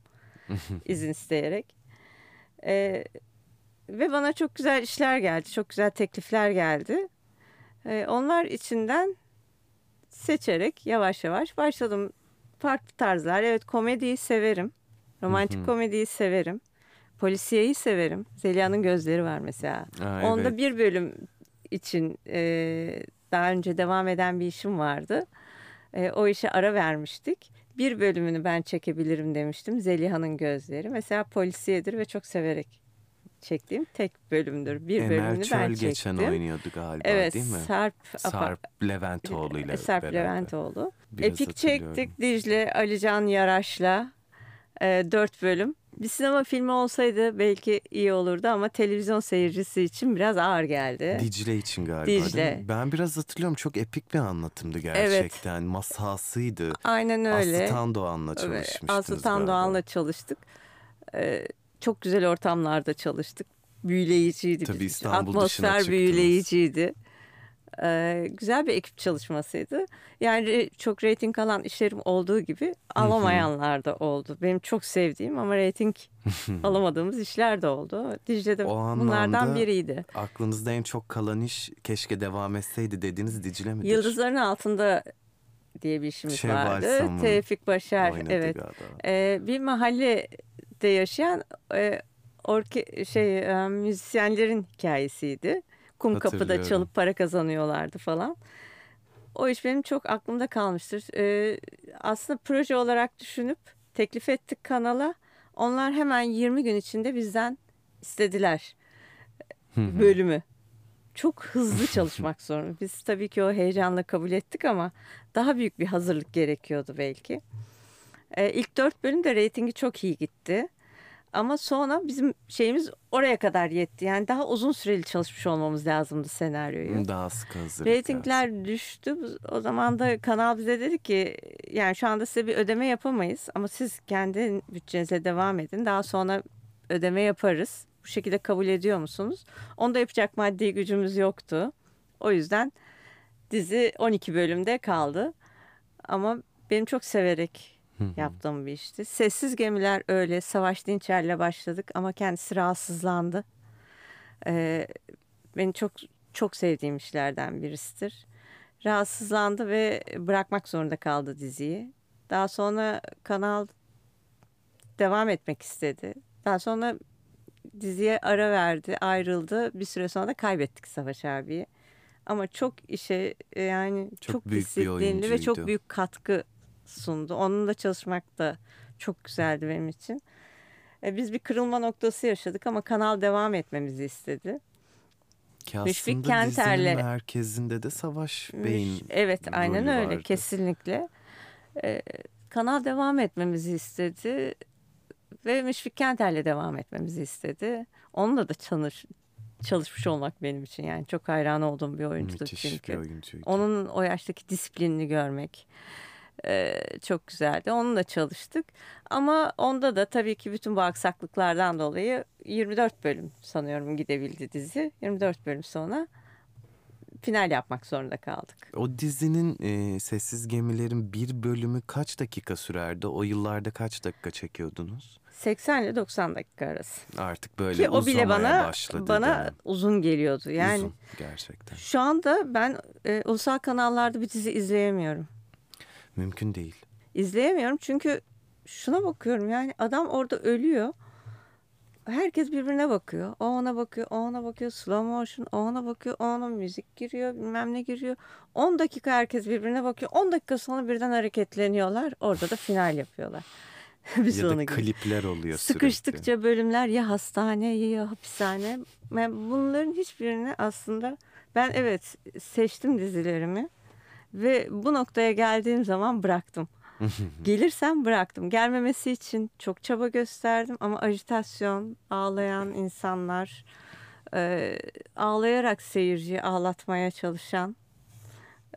izin isteyerek. Ee, ve bana çok güzel işler geldi, çok güzel teklifler geldi. Ee, onlar içinden seçerek yavaş yavaş başladım. Farklı tarzlar. Evet komediyi severim. Romantik komediyi severim. Polisiyeyi severim. Zeliha'nın gözleri var mesela. Aa, Onda evet. bir bölüm için e, daha önce devam eden bir işim vardı. E, o işe ara vermiştik. Bir bölümünü ben çekebilirim demiştim. Zeliha'nın gözleri. Mesela polisiyedir ve çok severek çektiğim tek bölümdür. Bir Emel bölümünü ben Çöl çektim. geçen oynuyordu galiba Evet, değil mi? Sarp, Sarp Leventoğlu ile Sarp beraber. Leventoğlu. Biraz Epik çektik Dicle, Alican Yaraş'la e, dört bölüm. Bir sinema filmi olsaydı belki iyi olurdu ama televizyon seyircisi için biraz ağır geldi. Dicle için galiba Dicle. Ben biraz hatırlıyorum çok epik bir anlatımdı gerçekten. Masasıydı. Aynen öyle. Aslı Tandoğan'la Evet, çalışmıştınız Aslı Tan galiba. Doğan'la çalıştık. Ee, çok güzel ortamlarda çalıştık. Büyüleyiciydi. Tabii. İstanbul Atmosfer büyüleyiciydi. Ee, güzel bir ekip çalışmasıydı. Yani çok reyting alan işlerim olduğu gibi alamayanlar da oldu. Benim çok sevdiğim ama reyting alamadığımız işler de oldu. Dicle'de bunlardan biriydi. Aklınızda en çok kalan iş keşke devam etseydi dediğiniz Dicle midir? Yıldızların altında diye bir işimiz Şevval vardı. Tevfik Başar evet. Ee, bir mahallede yaşayan e, orke şey e, müzisyenlerin hikayesiydi. Kum kapıda çalıp para kazanıyorlardı falan. O iş benim çok aklımda kalmıştır. Ee, aslında proje olarak düşünüp teklif ettik kanala. Onlar hemen 20 gün içinde bizden istediler bölümü. Çok hızlı çalışmak zorunda. Biz tabii ki o heyecanla kabul ettik ama daha büyük bir hazırlık gerekiyordu belki. Ee, ilk dört bölüm de reytingi çok iyi gitti. Ama sonra bizim şeyimiz oraya kadar yetti. Yani daha uzun süreli çalışmış olmamız lazımdı senaryoyu. Daha sık hazırlık. Reytingler düştü. O zaman da kanal bize dedi ki yani şu anda size bir ödeme yapamayız ama siz kendi bütçenize devam edin. Daha sonra ödeme yaparız. Bu şekilde kabul ediyor musunuz? Onu da yapacak maddi gücümüz yoktu. O yüzden dizi 12 bölümde kaldı. Ama benim çok severek yaptığım bir işti. Sessiz Gemiler öyle. Savaş Dinçer'le başladık ama kendisi rahatsızlandı. Ee, beni çok çok sevdiğim işlerden birisidir. Rahatsızlandı ve bırakmak zorunda kaldı diziyi. Daha sonra kanal devam etmek istedi. Daha sonra diziye ara verdi, ayrıldı. Bir süre sonra da kaybettik Savaş abiyi. Ama çok işe yani çok, Çok büyük disiplinli ve çok büyük katkı sundu. Onunla çalışmak da çok güzeldi benim için. E, Biz bir kırılma noktası yaşadık ama kanal devam etmemizi istedi. Ki Müşfik Kenter'le- merkezinde de Savaş Bey'in Evet aynen öyle vardı. kesinlikle. Ee, kanal devam etmemizi istedi ve Müşfik Kenter'le devam etmemizi istedi. Onunla da çalış, çalışmış olmak benim için yani çok hayran olduğum bir oyuncu çünkü. bir oyuncuydu. Onun o yaştaki disiplinini görmek e, çok güzeldi. Onunla çalıştık. Ama onda da tabii ki bütün bu aksaklıklardan dolayı 24 bölüm sanıyorum gidebildi dizi. 24 bölüm sonra final yapmak zorunda kaldık. O dizinin e, Sessiz Gemilerin bir bölümü kaç dakika sürerdi? O yıllarda kaç dakika çekiyordunuz? 80 ile 90 dakika arası. Artık böyle Ki o bile bana başladı. bana uzun geliyordu. Yani Uzun gerçekten. şu anda ben e, ulusal kanallarda bir dizi izleyemiyorum. Mümkün değil. İzleyemiyorum çünkü şuna bakıyorum yani adam orada ölüyor. Herkes birbirine bakıyor. O ona bakıyor, o ona bakıyor. Slow motion, o ona bakıyor. O ona müzik giriyor, bilmem ne giriyor. 10 dakika herkes birbirine bakıyor. 10 dakika sonra birden hareketleniyorlar. Orada da final yapıyorlar. Biz ya da klipler oluyor sürekli. Sıkıştıkça bölümler ya hastane ya hapishane. Ben bunların hiçbirini aslında ben evet seçtim dizilerimi ve bu noktaya geldiğim zaman bıraktım. Gelirsem bıraktım. Gelmemesi için çok çaba gösterdim ama ajitasyon, ağlayan insanlar, e, ağlayarak seyirciyi ağlatmaya çalışan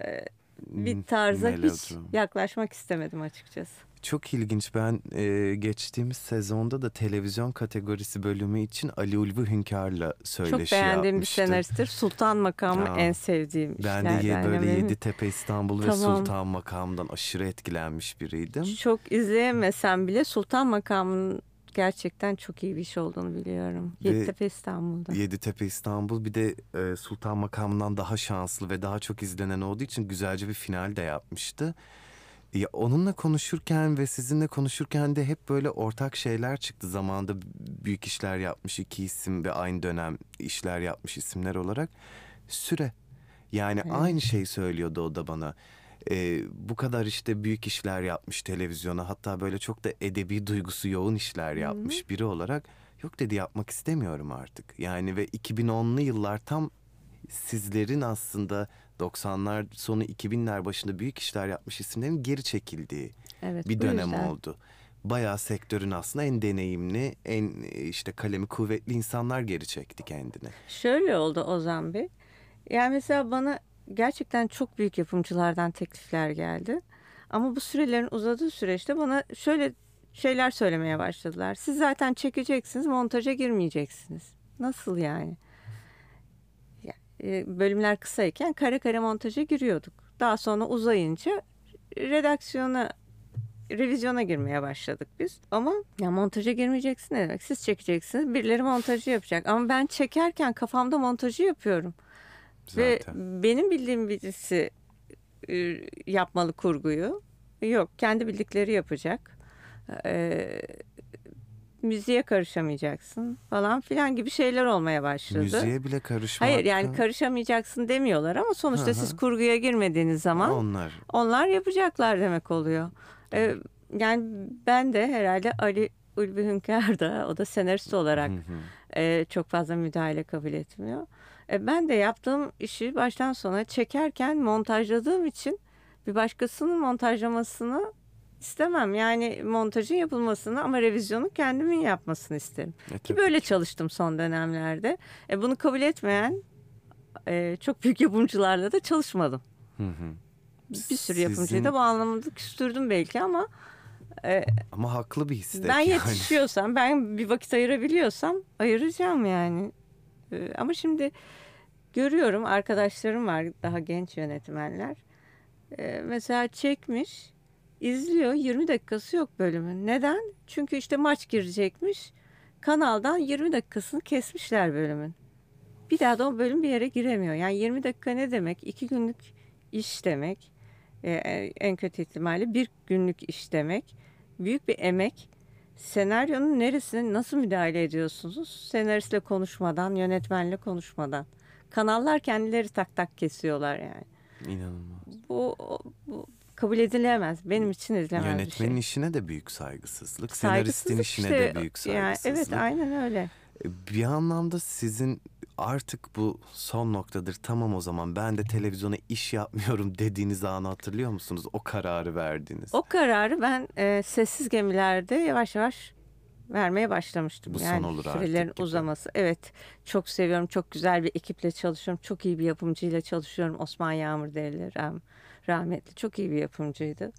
e, bir tarza hiç yaklaşmak istemedim açıkçası. Çok ilginç. Ben e, geçtiğimiz sezonda da televizyon kategorisi bölümü için Ali Ulvi Hünkar'la söyleşi Çok beğendiğim bir yapmıştım. senaristtir. Sultan makamı Aa, en sevdiğim Ben de ye- böyle Yani Yeditepe İstanbul ve Tamam. Sultan Makam'dan aşırı etkilenmiş biriydim. Çok izleyemesem bile Sultan makamının gerçekten çok iyi bir iş olduğunu biliyorum. Ve- Yeditepe İstanbul'da. Yeditepe İstanbul bir de e, Sultan Makamı'ndan daha şanslı ve daha çok izlenen olduğu için güzelce bir final de yapmıştı. Ya onunla konuşurken ve sizinle konuşurken de hep böyle ortak şeyler çıktı. Zamanında büyük işler yapmış iki isim ve aynı dönem işler yapmış isimler olarak. Süre. Yani Evet. aynı şeyi söylüyordu o da bana. Ee, bu kadar işte büyük işler yapmış televizyona hatta böyle çok da edebi duygusu yoğun işler yapmış biri olarak yok dedi yapmak istemiyorum artık. Yani ve 2010'lu yıllar tam sizlerin aslında 90'lar sonu 2000'ler başında büyük işler yapmış isimlerin geri çekildiği Evet, bir dönem yüzden. oldu. Bayağı sektörün aslında en deneyimli, en işte kalemi kuvvetli insanlar geri çekti kendini. Şöyle oldu Ozan Bey. Yani mesela bana gerçekten çok büyük yapımcılardan teklifler geldi. Ama bu sürelerin uzadığı süreçte bana şöyle şeyler söylemeye başladılar. Siz zaten çekeceksiniz, montaja girmeyeceksiniz. Nasıl yani? E, bölümler kısayken kare kare montaja giriyorduk. Daha sonra uzayınca redaksiyona revizyona girmeye başladık biz. Ama ya montaja girmeyeceksin ne demek? Siz çekeceksiniz, birileri montajı yapacak. Ama ben çekerken kafamda montajı yapıyorum. Ve Zaten. benim bildiğim birisi e, yapmalı kurguyu. Yok, kendi bildikleri yapacak. Ee, müziğe karışamayacaksın falan filan gibi şeyler olmaya başladı. Müziğe bile karışmak. Hayır yani karışamayacaksın demiyorlar ama sonuçta Hı hı. siz kurguya girmediğiniz zaman Onlar. onlar yapacaklar demek oluyor. Ee, yani ben de herhalde Ali Ulvi Hünkar da o da senarist olarak Hı hı. e, çok fazla müdahale kabul etmiyor. E, ben de yaptığım işi baştan sona çekerken montajladığım için bir başkasının montajlamasını istemem. Yani montajın yapılmasını ama revizyonu kendimin yapmasını isterim. E, Ki böyle çalıştım son dönemlerde. E, bunu kabul etmeyen e, çok büyük yapımcılarla da çalışmadım. Hı hı. Bir sürü yapımcıyı Sizin- da bu anlamda küstürdüm belki ama Ama haklı bir istek ben yani. yetişiyorsam, ben bir vakit ayırabiliyorsam ayıracağım yani. Ee, Ama şimdi görüyorum arkadaşlarım var daha genç yönetmenler. Ee, Mesela çekmiş, izliyor 20 dakikası yok bölümün. Neden? Çünkü işte maç girecekmiş. Kanaldan 20 dakikasını kesmişler bölümün. Bir daha da o bölüm bir yere giremiyor. Yani 20 dakika ne demek? 2 günlük iş demek. Ee, en kötü ihtimalle bir günlük iş demek. Büyük bir emek. Senaryonun neresine nasıl müdahale ediyorsunuz? Senaristle konuşmadan, yönetmenle konuşmadan. Kanallar kendileri tak tak kesiyorlar yani. İnanılmaz. Bu, bu kabul edilemez. Benim için edilemez Yönetmenin bir şey. işine de büyük saygısızlık. Senaristin işine işte, de büyük yani saygısızlık. evet aynen öyle. Bir anlamda sizin artık bu son noktadır tamam o zaman ben de televizyona iş yapmıyorum dediğiniz anı hatırlıyor musunuz? O kararı verdiğiniz. O kararı ben e, sessiz gemilerde yavaş yavaş vermeye başlamıştım. Bu son yani olur artık sürelerin gibi. uzaması. Evet çok seviyorum. Çok güzel bir ekiple çalışıyorum. Çok iyi bir yapımcıyla çalışıyorum. Osman Yağmur rah- rahmetli. Çok iyi bir yapımcıydı.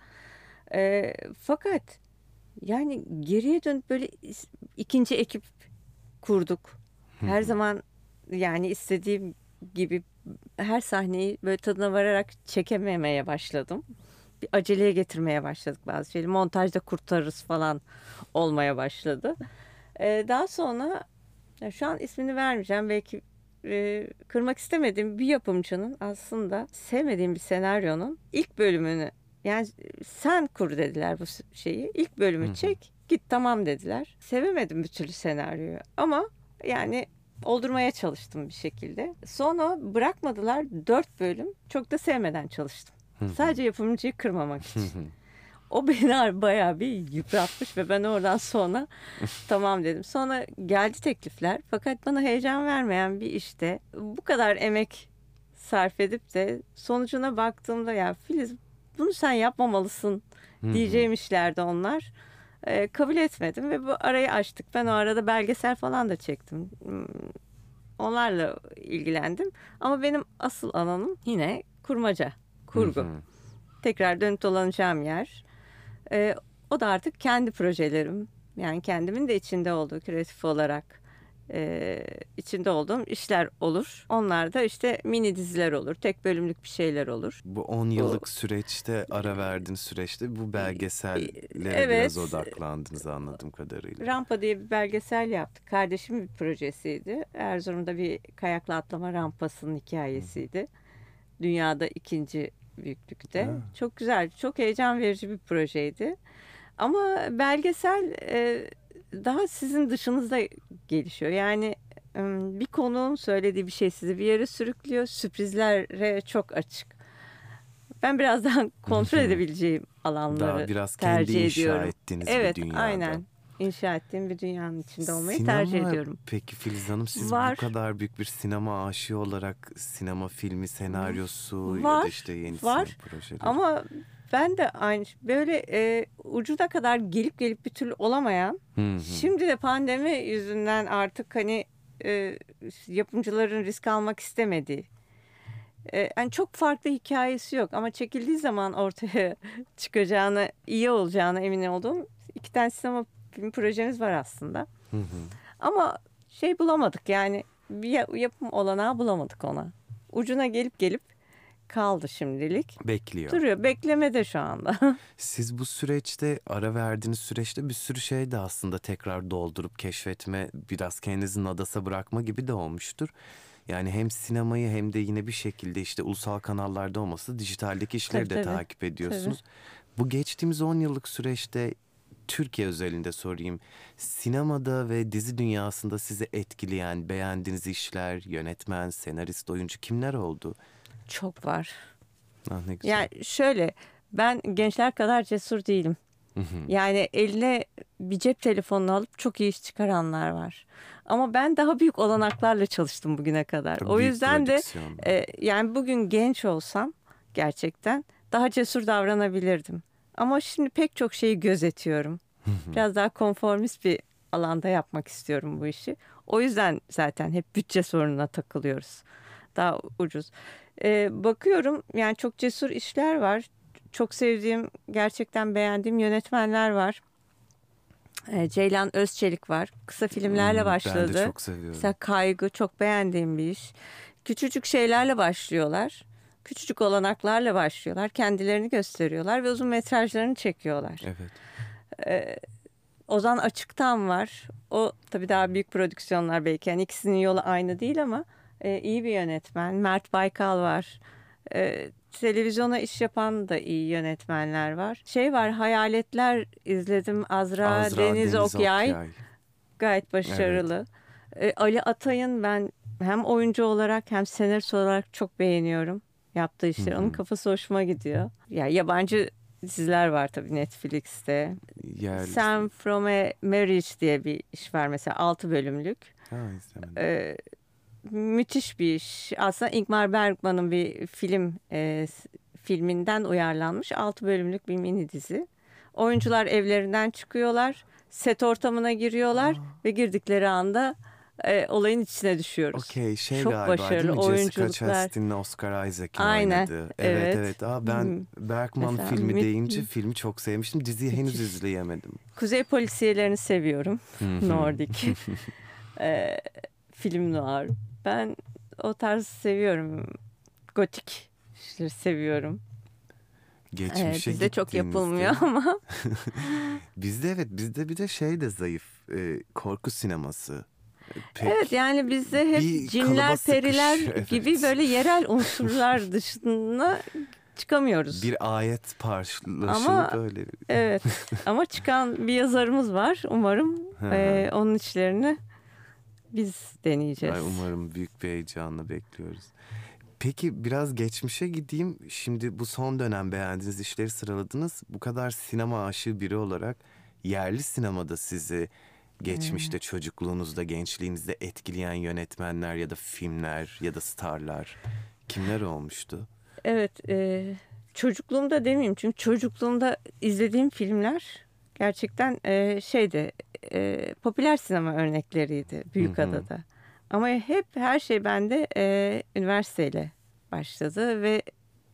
E, fakat yani geriye dönüp böyle ikinci ekip kurduk. Her zaman yani istediğim gibi her sahneyi böyle tadına vararak çekememeye başladım. Bir aceleye getirmeye başladık bazı şeyleri. Montajda kurtarırız falan olmaya başladı. Ee, daha sonra ya şu an ismini vermeyeceğim. Belki e, kırmak istemediğim bir yapımcının aslında sevmediğim bir senaryonun ilk bölümünü yani sen kur dediler bu şeyi. İlk bölümü çek git tamam dediler. Sevemedim bir türlü senaryoyu ama yani oldurmaya çalıştım bir şekilde. Sonra bırakmadılar dört bölüm. Çok da sevmeden çalıştım. Sadece yapımcıyı kırmamak için. O beni bayağı bir yıpratmış ve ben oradan sonra tamam dedim. Sonra geldi teklifler fakat bana heyecan vermeyen bir işte bu kadar emek sarf edip de sonucuna baktığımda ya Filiz bunu sen yapmamalısın diyeceğim işlerdi onlar. Ee, kabul etmedim ve bu arayı açtık. Ben o arada belgesel falan da çektim. Hmm, Onlarla ilgilendim. Ama benim asıl alanım yine kurmaca, kurgu. Tekrar dönüp dolanacağım yer. Ee, o da artık kendi projelerim. Yani kendimin de içinde olduğu kreatif olarak e, içinde olduğum işler olur. Onlar da işte mini diziler olur. Tek bölümlük bir şeyler olur. Bu 10 yıllık süreçte ara verdiğiniz süreçte bu belgesellere Evet. biraz odaklandınız anladığım kadarıyla. Rampa diye bir belgesel yaptık. Kardeşimin bir projesiydi. Erzurum'da bir kayakla atlama rampasının hikayesiydi. Dünyada ikinci büyüklükte. Ha. Çok güzel, çok heyecan verici bir projeydi. Ama belgesel e, daha sizin dışınızda gelişiyor. Yani bir konuğun söylediği bir şey sizi bir yere sürüklüyor. Sürprizlere çok açık. Ben biraz daha kontrol edebileceğim alanları Daha biraz kendi tercih inşa ediyorum. ettiğiniz Evet, bir dünyada. aynen. İnşa ettiğim bir dünyanın içinde olmayı Sinema, tercih ediyorum. Peki Filiz Hanım siz Var. bu kadar büyük bir sinema aşığı olarak sinema filmi senaryosu ya da Var, işte yeni var. sinema projeleri. Ama ben de aynı böyle e, ucuna kadar gelip gelip bir türlü olamayan Hı hı. şimdi de pandemi yüzünden artık hani e, yapımcıların risk almak istemediği e, yani çok farklı hikayesi yok ama çekildiği zaman ortaya çıkacağını iyi olacağına emin olduğum iki tane sinema film projemiz var aslında. Hı hı. Ama şey bulamadık yani bir ya- yapım olanağı bulamadık ona. Ucuna gelip gelip kaldı şimdilik. Bekliyor. Duruyor beklemede şu anda. Siz bu süreçte ara verdiğiniz süreçte bir sürü şey de aslında tekrar doldurup keşfetme biraz kendinizin adasa bırakma gibi de olmuştur. Yani hem sinemayı hem de yine bir şekilde işte ulusal kanallarda olması dijitaldeki işleri Tabii, de tabii. takip ediyorsunuz. Bu geçtiğimiz 10 yıllık süreçte Türkiye özelinde sorayım. Sinemada ve dizi dünyasında sizi etkileyen, beğendiğiniz işler, yönetmen, senarist, oyuncu kimler oldu? Çok var. Ah ne güzel. Yani şöyle ben gençler kadar cesur değilim. Yani eline bir cep telefonunu alıp çok iyi iş çıkaranlar var. Ama ben daha büyük olanaklarla çalıştım bugüne kadar. Tabii o yüzden de e, yani bugün genç olsam gerçekten daha cesur davranabilirdim. Ama şimdi pek çok şeyi gözetiyorum. Biraz daha konformist bir alanda yapmak istiyorum bu işi. O yüzden zaten hep bütçe sorununa takılıyoruz. Daha ucuz. E, bakıyorum yani çok cesur işler var. Çok sevdiğim, gerçekten beğendiğim yönetmenler var. E, Ceylan Özçelik var. Kısa filmlerle Hmm, başladı. Ben de çok seviyorum. Mesela Kaygı çok beğendiğim bir iş. Küçücük şeylerle başlıyorlar. Küçücük olanaklarla başlıyorlar. Kendilerini gösteriyorlar ve uzun metrajlarını çekiyorlar. Evet. Ozan Açıktan var. O tabii daha büyük prodüksiyonlar belki. Yani ikisinin yolu aynı değil ama e, iyi bir yönetmen. Mert Baykal var. E, televizyona iş yapan da iyi yönetmenler var. Şey var Hayaletler izledim. Azra, Azra Deniz, Okyay. Gayet başarılı. E, Ali Atay'ın ben hem oyuncu olarak hem senarist olarak çok beğeniyorum yaptığı işleri. Hı hı. Onun kafası hoşuma gidiyor. Ya yabancı diziler var tabii Netflix'te. Yerli. Sam From a Marriage diye bir iş var mesela 6 bölümlük. Ha, izlemedim. Ee, müthiş bir iş. Aslında Ingmar Bergman'ın bir film e, filminden uyarlanmış 6 bölümlük bir mini dizi. Oyuncular evlerinden çıkıyorlar, set ortamına giriyorlar ve girdikleri anda e, olayın içine düşüyoruz. Okey şey Çok galiba başarılı değil mi? Jessica oyunculuklar. Chastain'le Oscar Isaac'in Aynen, oynadığı. Evet evet. evet. Aa, ben Hmm. Bergman Mesela filmi mü- deyince filmi çok sevmiştim. Diziyi henüz izleyemedim. Kuzey polisiyelerini seviyorum. Nordik. Ee, film noir. Ben o tarz seviyorum. Gotik işleri seviyorum. Geçmişe Ee, bizde çok yapılmıyor ama Bizde evet bizde bir de şey de zayıf. e, korku sineması. E, Pek evet yani bizde hep bir cinler, periler evet. gibi böyle yerel unsurlar dışına çıkamıyoruz. bir ayet parçalaşılıp Ama- öyle. Evet ama çıkan bir yazarımız var. Umarım e, onun işlerini biz deneyeceğiz. Ay, umarım büyük bir heyecanla bekliyoruz. Peki biraz geçmişe gideyim. Şimdi bu son dönem beğendiğiniz işleri sıraladınız. Bu kadar sinema aşığı biri olarak yerli sinemada sizi geçmişte çocukluğunuzda, gençliğinizde etkileyen yönetmenler ya da filmler ya da starlar kimler olmuştu? Evet, e, çocukluğumda demeyeyim çünkü çocukluğumda izlediğim filmler gerçekten e, şeydi, e, popüler sinema örnekleriydi Büyükada'da. Ama hep her şey bende e, üniversiteyle başladı ve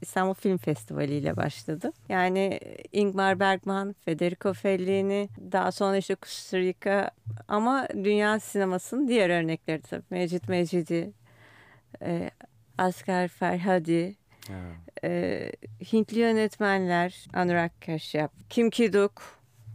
İstanbul Film Festivali ile başladı. Yani Ingmar Bergman, Federico Fellini, daha sonra işte Kusturica ama dünya sinemasının diğer örnekleri tabii. Mecit Mecidi, e, Asghar Ferhadi, Ha. e, Hintli yönetmenler Anurag Kashyap, Kim Ki-duk,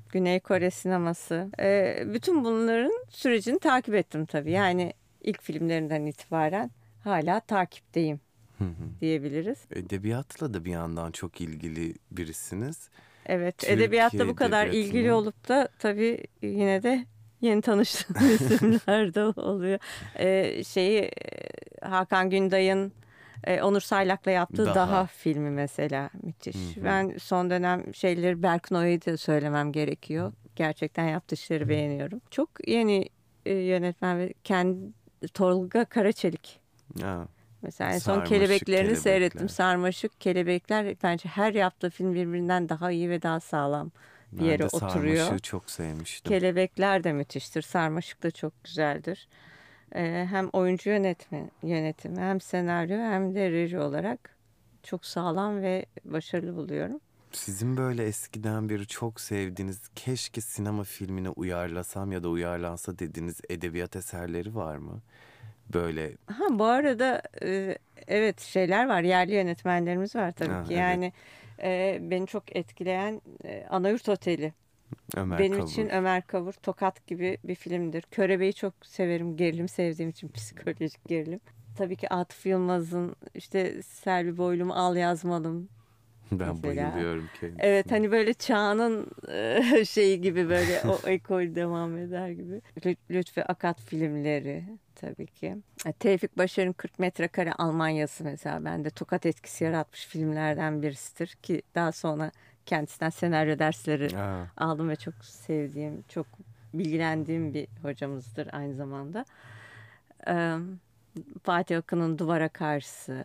Güney Kore sineması. E, bütün bunların sürecini takip ettim tabii. Yani ilk filmlerinden itibaren hala takipteyim Hı hı. diyebiliriz. Edebiyatla da bir yandan çok ilgili birisiniz. Evet, Türkiye edebiyatta bu kadar ilgili olup da tabii yine de yeni tanıştığım isimler de oluyor. E, şeyi e, Hakan Günday'ın e, Onur Saylak'la yaptığı Daha. Daha, filmi mesela müthiş. Hı hı. Ben son dönem şeyleri Berk Noy'u da söylemem gerekiyor. Gerçekten yaptığı işleri beğeniyorum. Çok yeni e, yönetmen ve kendi Tolga Karaçelik. Ha. Mesela en son Sarmaşık kelebeklerini Kelebekler. seyrettim. Sarmaşık kelebekler bence her yaptığı film birbirinden daha iyi ve daha sağlam bir Ben yere de oturuyor. Sarmaşık'ı çok sevmiştim. Kelebekler de müthiştir. Sarmaşık da çok güzeldir. Ee, hem oyuncu yönetme, yönetimi hem senaryo hem de reji olarak çok sağlam ve başarılı buluyorum. Sizin böyle eskiden beri çok sevdiğiniz keşke sinema filmine uyarlasam ya da uyarlansa dediğiniz edebiyat eserleri var mı? Böyle Ha bu arada e, evet şeyler var. Yerli yönetmenlerimiz var tabii Ha, ki. evet. Yani e, beni çok etkileyen e, Anayurt Oteli. Ömer Benim Kavur. için Ömer Kavur Tokat gibi bir filmdir. Körebe'yi çok severim. Gerilim sevdiğim için psikolojik gerilim. Tabii ki Atıf Yılmaz'ın işte Selvi Boylum Al Yazmalım. Ben Mesela. bayılıyorum kendisine. Evet hani böyle çağının e, şeyi gibi böyle o ekol devam eder gibi. Lü- Lütfi Akat filmleri tabii ki. E, Tevfik Başar'ın 40 metrekare Almanyası mesela bende tokat etkisi yaratmış filmlerden birisidir ki daha sonra kendisinden senaryo dersleri Aa, aldım ve çok sevdiğim, çok bilgilendiğim bir hocamızdır aynı zamanda. Ee, Fatih Akın'ın Duvara Karşısı.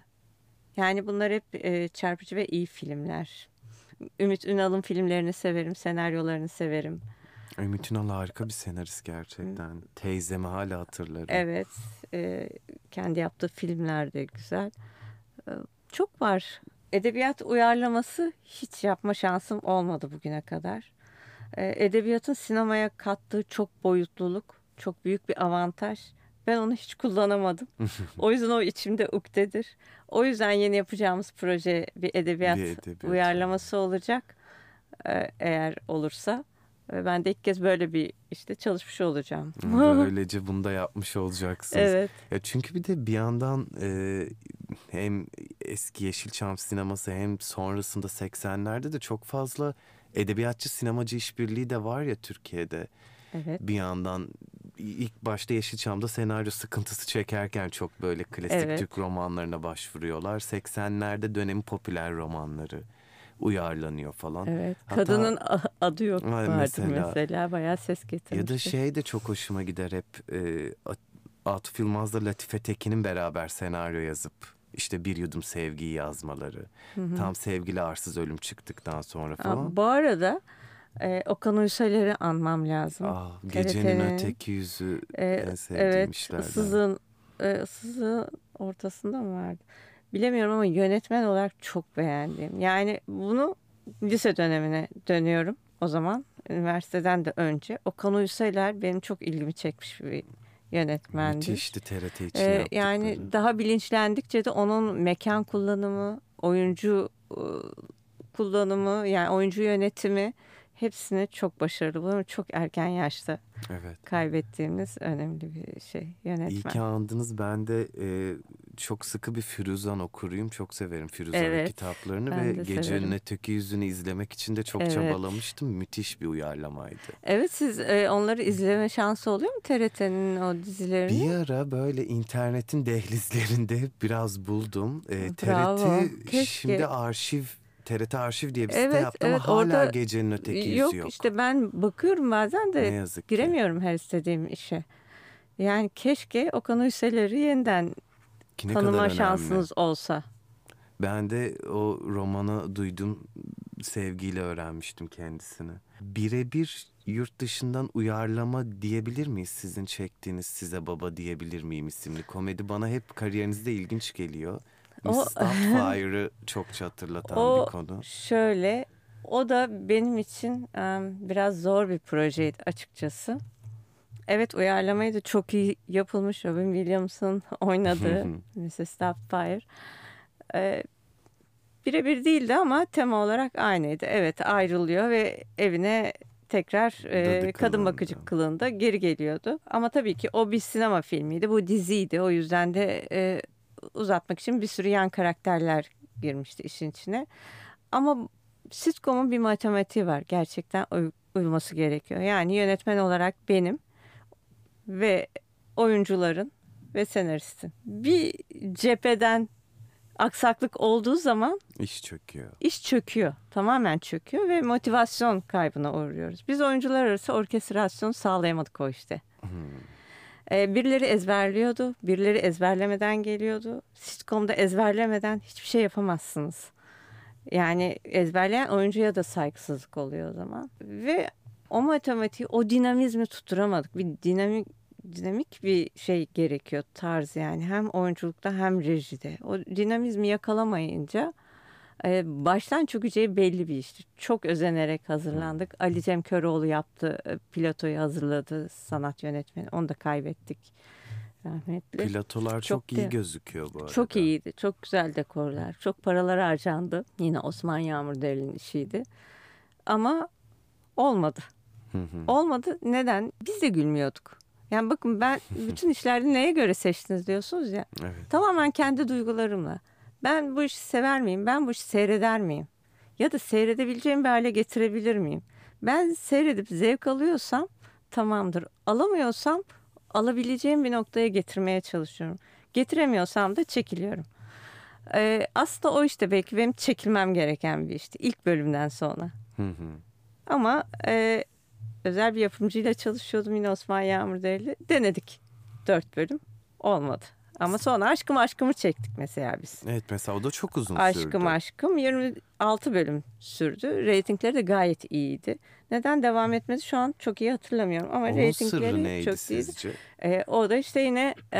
Yani bunlar hep e, çarpıcı ve iyi filmler. Ümit Ünal'ın filmlerini severim, senaryolarını severim. Ümit Ünal harika bir senarist gerçekten. Teyzemi hala hatırlarım. Evet, e, kendi yaptığı filmler de güzel. E, çok var. Edebiyat uyarlaması hiç yapma şansım olmadı bugüne kadar. E, edebiyatın sinemaya kattığı çok boyutluluk, çok büyük bir avantaj. Ben onu hiç kullanamadım. o yüzden o içimde ukdedir. O yüzden yeni yapacağımız proje bir edebiyat, Bir edebiyat. uyarlaması olacak. E, eğer olursa. Ve ben de ilk kez böyle bir işte çalışmış olacağım. Böylece bunu da yapmış olacaksınız. evet. Ya çünkü bir de bir yandan e, hem eski Yeşilçam sineması hem sonrasında 80'lerde de çok fazla edebiyatçı sinemacı işbirliği de var ya Türkiye'de. Evet. Bir yandan ilk başta Yeşilçam'da senaryo sıkıntısı çekerken çok böyle klasik Evet. Türk romanlarına başvuruyorlar. 80'lerde dönemin popüler romanları uyarlanıyor falan. Evet. Hatta- Kadının adı yok vardı mesela. mesela. Bayağı ses getirmişti. Ya da şey de çok hoşuma gider hep e, At- Atıf Yılmaz'la Latife Tekin'in beraber senaryo yazıp işte bir yudum sevgiyi yazmaları. Tam sevgili arsız ölüm çıktıktan sonra Aa, falan. bu arada e, Okan Uysal'leri anmam lazım. Aa, gecenin TRT'nin, öteki yüzü E, en sevdiğim evet, işlerden. Issız'ın e, Issız'ın ortasında mı vardı? Bilemiyorum ama yönetmen olarak çok beğendim. Yani bunu lise dönemine dönüyorum o zaman. Üniversiteden de önce. Okan Uysaler benim çok ilgimi çekmiş bir yönetmendi. Müthişti TRT için Ee, yaptıkları. yani daha bilinçlendikçe de onun mekan kullanımı, oyuncu e, kullanımı, yani oyuncu yönetimi hepsini çok başarılı buluyorum. Çok erken yaşta Evet. kaybettiğimiz önemli bir şey İyi yönetmen. ki andınız. Ben de e, çok sıkı bir Firuzan okuruyum. Çok severim Firuzan'ın Evet, kitaplarını ve de Gecenin. Öteki Yüzünü izlemek için de çok Evet. çabalamıştım. Müthiş bir uyarlamaydı. Evet siz e, onları izleme şansı oluyor mu TRT'nin o dizilerini? Bir ara böyle internetin dehlizlerinde biraz buldum. Ee, Bravo, TRT keşke. şimdi arşiv TRT arşiv diye bir site Evet, yaptı evet, ama hala orada gecenin öteki yüzü yok, yok. işte ben bakıyorum bazen Ne de yazık ki. giremiyorum her istediğim işe. Yani keşke Okan Uysal'leri yeniden Ki ne tanıma şansınız olsa. Ben de o romanı duydum sevgiyle öğrenmiştim kendisini. Birebir yurt dışından uyarlama diyebilir miyiz sizin çektiğiniz Size Baba diyebilir miyim isimli komedi bana hep kariyerinizde ilginç geliyor. O-. Doubtfire'ı çokça hatırlatan O bir konu. şöyle, o da benim için em, biraz zor bir projeydi açıkçası. Evet uyarlamayı da çok iyi yapılmış. Robin Williams'ın oynadığı Mrs. Doubtfire. Ee, birebir değildi ama tema olarak aynıydı. Evet ayrılıyor ve evine tekrar e, kadın bakıcı kılığında geri geliyordu. Ama tabii ki o bir sinema filmiydi. Bu diziydi. O yüzden de e, uzatmak için bir sürü yan karakterler girmişti işin içine. Ama sitcom'un bir matematiği var. Gerçekten uy- uyulması gerekiyor. Yani yönetmen olarak benim ve oyuncuların ve senaristin. Bir cepheden aksaklık olduğu zaman İş çöküyor. iş çöküyor. Tamamen çöküyor ve motivasyon kaybına uğruyoruz. Biz oyuncular arası orkestrasyon sağlayamadık o işte. Ee, birileri ezberliyordu, birileri ezberlemeden geliyordu. Sitcom'da ezberlemeden hiçbir şey yapamazsınız. Yani ezberleyen oyuncuya da saygısızlık oluyor o zaman. Ve o matematiği, o dinamizmi tutturamadık. Bir dinamik dinamik bir şey gerekiyor tarz yani hem oyunculukta hem rejide. O dinamizmi yakalamayınca e, baştan çökeceği belli bir işti. Çok özenerek hazırlandık. Ali Cem Köroğlu yaptı, e, pilotoyu hazırladı sanat yönetmeni. Onu da kaybettik rahmetli. Platolar çok, Çok iyi de- gözüküyor bu arada. Çok iyiydi. Çok güzel dekorlar. Çok paralar harcandı. Yine Osman Yağmur Derli'nin işiydi. Ama olmadı. Hı hı. Olmadı. Neden? Biz de gülmüyorduk. Yani bakın ben bütün işlerde neye göre seçtiniz diyorsunuz ya. Evet. Tamamen kendi duygularımla. Ben bu işi sever miyim? Ben bu işi seyreder miyim? ya da seyredebileceğim bir hale getirebilir miyim? Ben seyredip zevk alıyorsam tamamdır. Alamıyorsam alabileceğim bir noktaya getirmeye çalışıyorum. Getiremiyorsam da çekiliyorum. Ee, aslında o işte belki benim çekilmem gereken bir işti ilk bölümden sonra. Hı hı. Ama e, özel bir yapımcıyla çalışıyordum yine Osman Yağmurdereli. Denedik dört bölüm. Olmadı. Ama sonra Aşkım Aşkım'ı çektik mesela biz. Evet mesela o da çok uzun sürdü. Aşkım Aşkım 26 bölüm sürdü. Reytingleri de gayet iyiydi. Neden devam etmedi şu an çok iyi hatırlamıyorum. Ama Onun reytingleri çok iyiydi. sizce? Ee, o da işte yine e,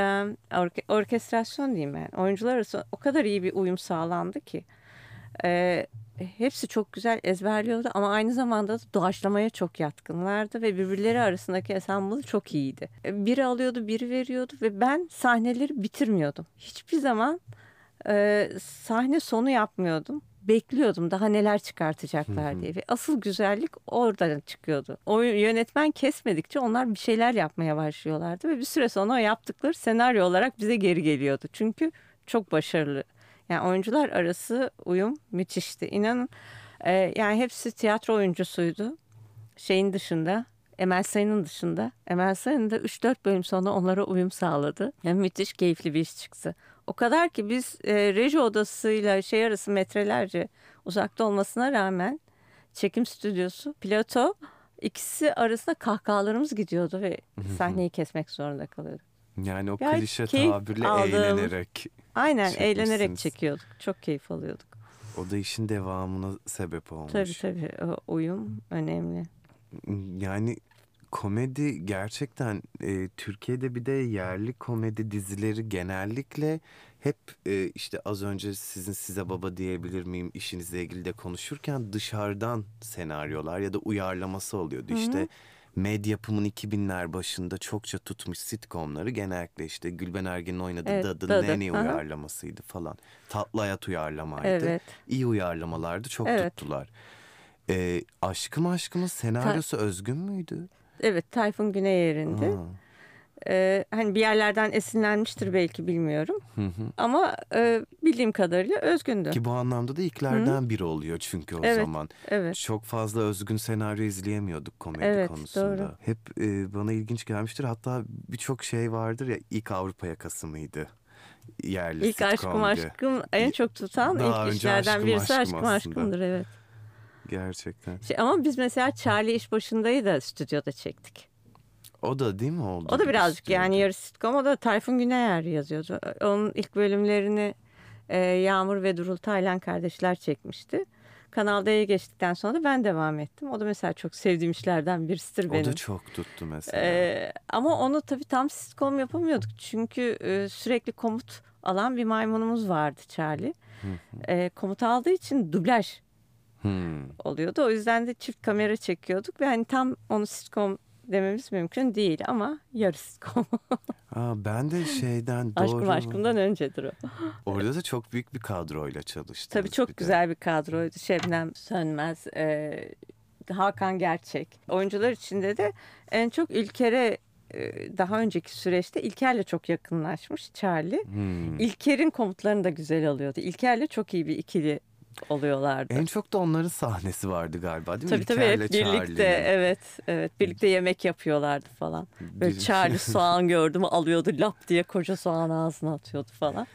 orke- orkestrasyon diyeyim ben. Oyuncular arasında o kadar iyi bir uyum sağlandı ki. Ee, hepsi çok güzel ezberliyordu ama aynı zamanda da doğaçlamaya çok yatkınlardı ve birbirleri arasındaki ensemble çok iyiydi. Ee, Biri alıyordu, biri veriyordu ve ben sahneleri bitirmiyordum. Hiçbir zaman e, sahne sonu yapmıyordum. Bekliyordum daha neler çıkartacaklar diye ve asıl güzellik oradan çıkıyordu. O yönetmen kesmedikçe onlar bir şeyler yapmaya başlıyorlardı ve bir süre sonra o yaptıkları senaryo olarak bize geri geliyordu. Çünkü çok başarılı. Yani oyuncular arası uyum müthişti. İnanın e, yani hepsi tiyatro oyuncusuydu. Şeyin dışında Emel Sayın'ın dışında. Emel Sayın da 3-4 bölüm sonra onlara uyum sağladı. Yani müthiş keyifli bir iş çıktı. O kadar ki biz e, reji odasıyla şey arası metrelerce uzakta olmasına rağmen çekim stüdyosu, piloto ikisi arasında kahkahalarımız gidiyordu ve sahneyi kesmek zorunda kalıyorduk. Yani o Gayet klişe keyif tabirle eğlenerek. Aynen eğlenerek Çekmişsiniz. çekiyorduk. Çok keyif alıyorduk. O da işin devamına sebep olmuş. Tabii tabii uyum önemli. Yani komedi gerçekten e, Türkiye'de bir de yerli komedi dizileri genellikle hep e, işte az önce sizin size baba diyebilir miyim işinizle ilgili de konuşurken dışarıdan senaryolar ya da uyarlaması oluyordu. İşte Med yapımın 2000'ler başında çokça tutmuş sitcomları genellikle işte Gülben Ergen'in oynadığı Evet, Dadı, Dadı, Nene aha. uyarlamasıydı falan. Tatlı Hayat uyarlamaydı. Evet. İyi uyarlamalardı çok Evet. tuttular. E, Aşkım Aşkım'ın senaryosu özgün müydü? Evet Tayfun Güney Ee, hani bir yerlerden esinlenmiştir belki bilmiyorum. Hı hı. Ama e, bildiğim kadarıyla özgündü. Ki bu anlamda da ilklerden biri oluyor çünkü o Evet, zaman. Evet. Çok fazla özgün senaryo izleyemiyorduk komedi Evet, konusunda. doğru. Hep e, bana ilginç gelmiştir. Hatta birçok şey vardır ya ilk Avrupa yakası mıydı? Yerli İlk aşkım aşkım en çok tutan Daha ilk işlerden Aşkım birisi Aşkım aşkım aşkımdır evet. Gerçekten. Şey, ama biz mesela Charlie iş başındayı da stüdyoda çektik. O da değil mi oldu? O da birazcık istiyordu. yani yarı sitcom o da Tayfun Güneyer yazıyordu. Onun ilk bölümlerini e, Yağmur ve Durul Taylan kardeşler çekmişti. Kanal D'ye geçtikten sonra da ben devam ettim. O da mesela çok sevdiğim işlerden birisidir benim. O da çok tuttu mesela. Ee, ama onu tabii tam sitcom yapamıyorduk. Çünkü e, sürekli komut alan bir maymunumuz vardı Charlie. Ee, komut aldığı için dublaj Hmm. oluyordu. O yüzden de çift kamera çekiyorduk ve hani tam onu sitcom dememiz mümkün değil ama yarı sitcom. Aa, ben de şeyden doğru. Aşkım aşkımdan öncedir o. Orada da çok büyük bir kadroyla çalıştınız. Tabii çok bir de. güzel bir kadroydu. Şebnem Sönmez, e, Hakan Gerçek. Oyuncular içinde de en çok İlker'e e, daha önceki süreçte İlker'le çok yakınlaşmış Charlie. Hmm. İlker'in komutlarını da güzel alıyordu. İlker'le çok iyi bir ikili oluyorlardı. En çok da onların sahnesi vardı galiba değil mi? Tabii tabii hep birlikte evet evet birlikte yemek yapıyorlardı falan. Böyle Charlie soğan gördü mü alıyordu lap diye koca soğan ağzına atıyordu falan.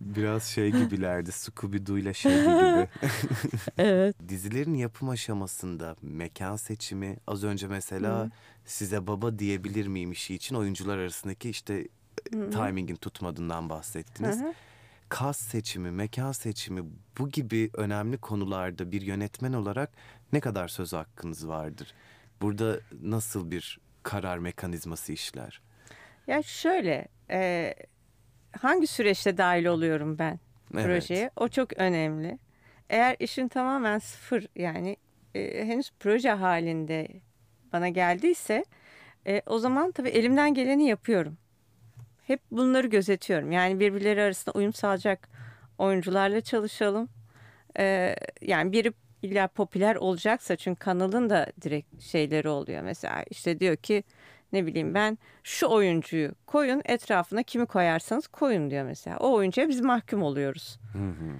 Biraz şey gibilerdi Scooby-Doo ile şey gibi. Evet. Dizilerin yapım aşamasında mekan seçimi az önce mesela size baba diyebilir miyim işi için oyuncular arasındaki işte timingin tutmadığından bahsettiniz. Hı hı. Kas seçimi, mekan seçimi bu gibi önemli konularda bir yönetmen olarak ne kadar söz hakkınız vardır? Burada nasıl bir karar mekanizması işler? Ya şöyle e, hangi süreçte dahil oluyorum ben Evet. projeye? O çok önemli. Eğer işin tamamen sıfır yani e, henüz proje halinde bana geldiyse e, o zaman tabii elimden geleni yapıyorum. Hep bunları gözetiyorum. Yani birbirleri arasında uyum sağlayacak oyuncularla çalışalım. E, yani biri illa popüler olacaksa çünkü kanalın da direkt şeyleri oluyor. Mesela işte diyor ki ne bileyim ben şu oyuncuyu koyun etrafına kimi koyarsanız koyun diyor mesela. O oyuncuya biz mahkum oluyoruz. Hı hı.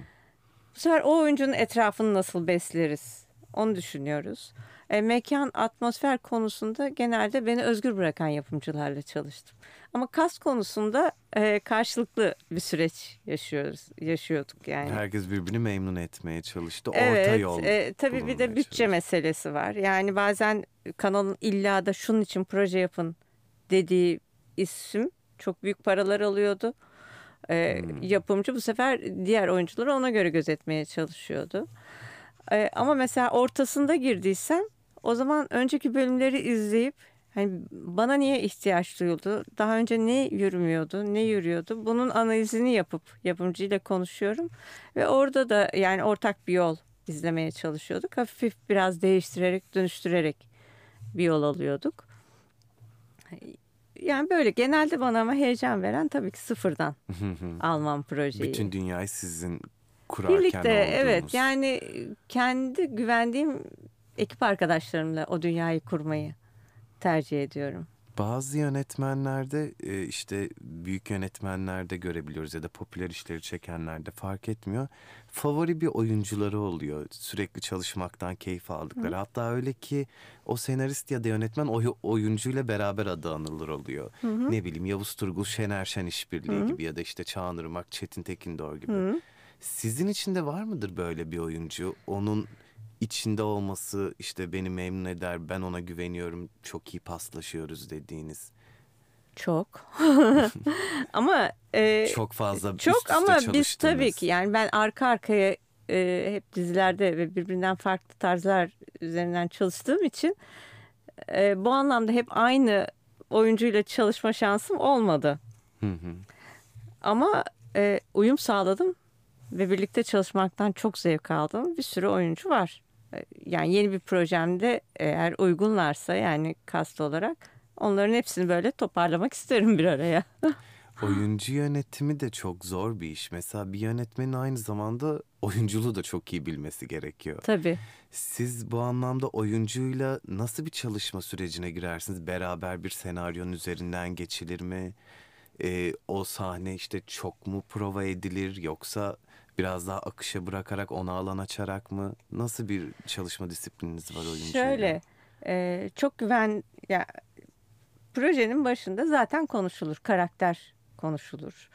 Bu sefer o oyuncunun etrafını nasıl besleriz? Onu düşünüyoruz. E, mekan, atmosfer konusunda genelde beni özgür bırakan yapımcılarla çalıştım. Ama kas konusunda e, karşılıklı bir süreç yaşıyoruz, yaşıyorduk yani. Herkes birbirini memnun etmeye çalıştı. Evet, Orta yol. e, tabii bir de bütçe çalıştı. meselesi var. Yani bazen kanalın illa da şunun için proje yapın dediği isim çok büyük paralar alıyordu. E, Hmm. Yapımcı bu sefer diğer oyuncuları ona göre gözetmeye çalışıyordu. E, ama mesela ortasında girdiysem o zaman önceki bölümleri izleyip hani bana niye ihtiyaç duyuldu? Daha önce ne yürümüyordu, ne yürüyordu? Bunun analizini yapıp yapımcıyla konuşuyorum ve orada da yani ortak bir yol izlemeye çalışıyorduk. Hafif biraz değiştirerek, dönüştürerek bir yol alıyorduk. Yani böyle genelde bana ama heyecan veren tabii ki sıfırdan almam projeyi. Bütün dünyayı sizin kurarken Birlikte olduğunuz. evet yani kendi güvendiğim ekip arkadaşlarımla o dünyayı kurmayı tercih ediyorum. Bazı yönetmenlerde e, işte büyük yönetmenlerde görebiliyoruz ya da popüler işleri çekenlerde fark etmiyor. Favori bir oyuncuları oluyor. Sürekli çalışmaktan keyif aldıkları. Hatta öyle ki o senarist ya da yönetmen o oyuncuyla beraber adı anılır oluyor. Ne bileyim Yavuz Turgul, Şener Şen işbirliği gibi ya da işte Çağan Irmak, Çetin Tekindor gibi. Sizin için de var mıdır böyle bir oyuncu? Onun içinde olması işte beni memnun eder, ben ona güveniyorum, çok iyi paslaşıyoruz dediğiniz. Çok. ama e, Çok fazla çok üst ama biz tabii ki yani ben arka arkaya e, hep dizilerde ve birbirinden farklı tarzlar üzerinden çalıştığım için e, bu anlamda hep aynı oyuncuyla çalışma şansım olmadı. Hı hı. Ama e, uyum sağladım ve birlikte çalışmaktan çok zevk aldım. Bir sürü oyuncu var. E, Yani yeni bir projemde eğer uygunlarsa yani kast olarak onların hepsini böyle toparlamak isterim bir araya. Oyuncu yönetimi de çok zor bir iş. Mesela bir yönetmenin aynı zamanda oyunculuğu da çok iyi bilmesi gerekiyor. Tabii. Siz bu anlamda oyuncuyla nasıl bir çalışma sürecine girersiniz? Beraber bir senaryonun üzerinden geçilir mi? Ee, o sahne işte çok mu prova edilir yoksa biraz daha akışa bırakarak ona alan açarak mı? Nasıl bir çalışma disiplininiz var oyuncuyla? Şöyle e, çok güven ya projenin başında zaten konuşulur karakter konuşulur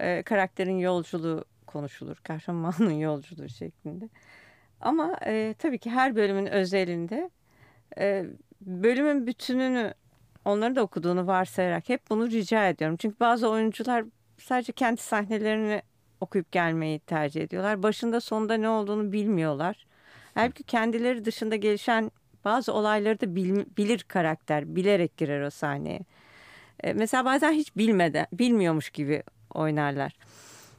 E, karakterin yolculuğu konuşulur kahramanın yolculuğu şeklinde ama e, tabii ki her bölümün özelinde e, bölümün bütününü onların da okuduğunu varsayarak hep bunu rica ediyorum çünkü bazı oyuncular sadece kendi sahnelerini okuyup gelmeyi tercih ediyorlar başında sonunda ne olduğunu bilmiyorlar halbuki kendileri dışında gelişen bazı olayları da bil- bilir karakter, bilerek girer o sahneye. E, mesela bazen hiç bilmeden, bilmiyormuş gibi oynarlar.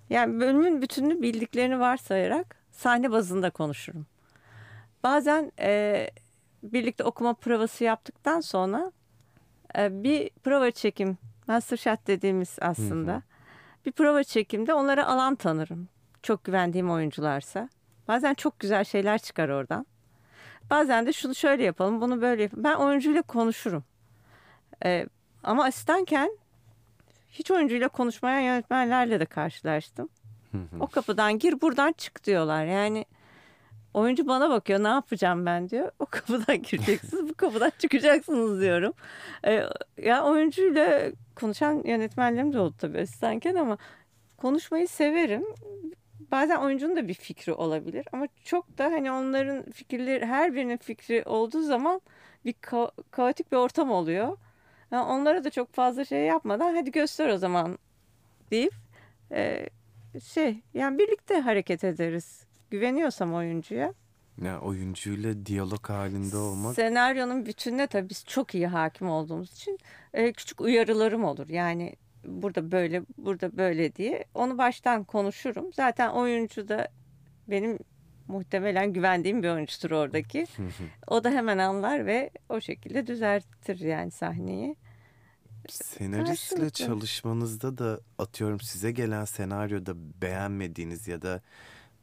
Yani bölümün bütününü bildiklerini varsayarak sahne bazında konuşurum. Bazen e, birlikte okuma provası yaptıktan sonra e, bir prova çekim, master shot dediğimiz aslında. Bir prova çekimde onlara alan tanırım. Çok güvendiğim oyuncularsa. Bazen çok güzel şeyler çıkar oradan. Bazen de şunu şöyle yapalım, bunu böyle yapalım. Ben oyuncuyla konuşurum. Ee, ama asistanken hiç oyuncuyla konuşmayan yönetmenlerle de karşılaştım. o kapıdan gir, buradan çık diyorlar. Yani oyuncu bana bakıyor, ne yapacağım ben diyor. O kapıdan gireceksiniz, bu kapıdan çıkacaksınız diyorum. Ee, ya oyuncuyla konuşan yönetmenlerim de oldu tabii asistanken ama konuşmayı severim bazen oyuncunun da bir fikri olabilir ama çok da hani onların fikirleri her birinin fikri olduğu zaman bir ka- kaotik bir ortam oluyor. Yani onlara da çok fazla şey yapmadan hadi göster o zaman deyip e, şey yani birlikte hareket ederiz. Güveniyorsam oyuncuya. Ya oyuncuyla diyalog halinde olmak Senaryonun bütününe tabii biz çok iyi hakim olduğumuz için e, küçük uyarılarım olur. Yani burada böyle, burada böyle diye. Onu baştan konuşurum. Zaten oyuncu da benim muhtemelen güvendiğim bir oyuncudur oradaki. o da hemen anlar ve o şekilde düzeltir yani sahneyi. Senaristle Karşılıklı. çalışmanızda da atıyorum size gelen senaryoda beğenmediğiniz ya da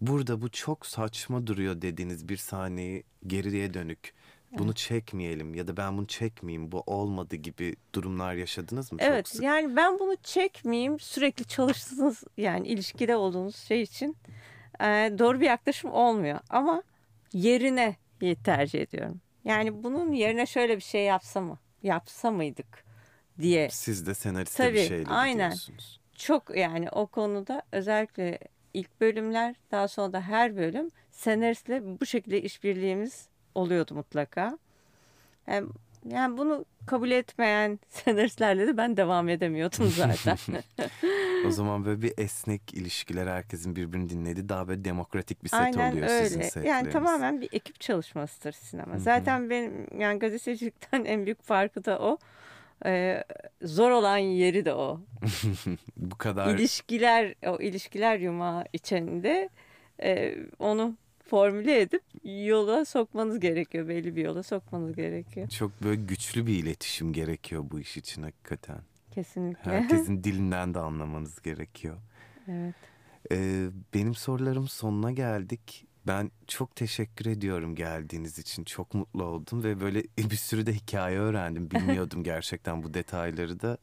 burada bu çok saçma duruyor dediğiniz bir sahneyi geriye dönük bunu çekmeyelim ya da ben bunu çekmeyeyim bu olmadı gibi durumlar yaşadınız mı? çok Evet sık? yani ben bunu çekmeyeyim sürekli çalıştığınız yani ilişkide olduğunuz şey için e, doğru bir yaklaşım olmuyor. Ama yerine tercih ediyorum. Yani bunun yerine şöyle bir şey yapsa mı? Yapsa mıydık diye. Siz de senariste Tabii, bir şeyle aynen. Çok yani o konuda özellikle ilk bölümler daha sonra da her bölüm senaristle bu şekilde işbirliğimiz oluyordu mutlaka. Yani, yani bunu kabul etmeyen senaristlerle de ben devam edemiyordum zaten. O zaman böyle bir esnek ilişkiler herkesin birbirini dinlediği daha böyle demokratik bir set Aynen oluyor sizin öyle. setleriniz. Yani tamamen bir ekip çalışmasıdır sinema. Zaten benim yani gazetecilikten en büyük farkı da o. Ee, zor olan yeri de o. Bu kadar İlişkiler, o ilişkiler yumağı içinde e, onu formüle edip yola sokmanız gerekiyor. Belli bir yola sokmanız gerekiyor. çok böyle güçlü bir iletişim gerekiyor bu iş için hakikaten. Kesinlikle. Herkesin dilinden de anlamanız gerekiyor. evet. Ee, benim sorularım sonuna geldik. Ben çok teşekkür ediyorum geldiğiniz için. Çok mutlu oldum ve böyle bir sürü de hikaye öğrendim. Bilmiyordum gerçekten bu detayları da.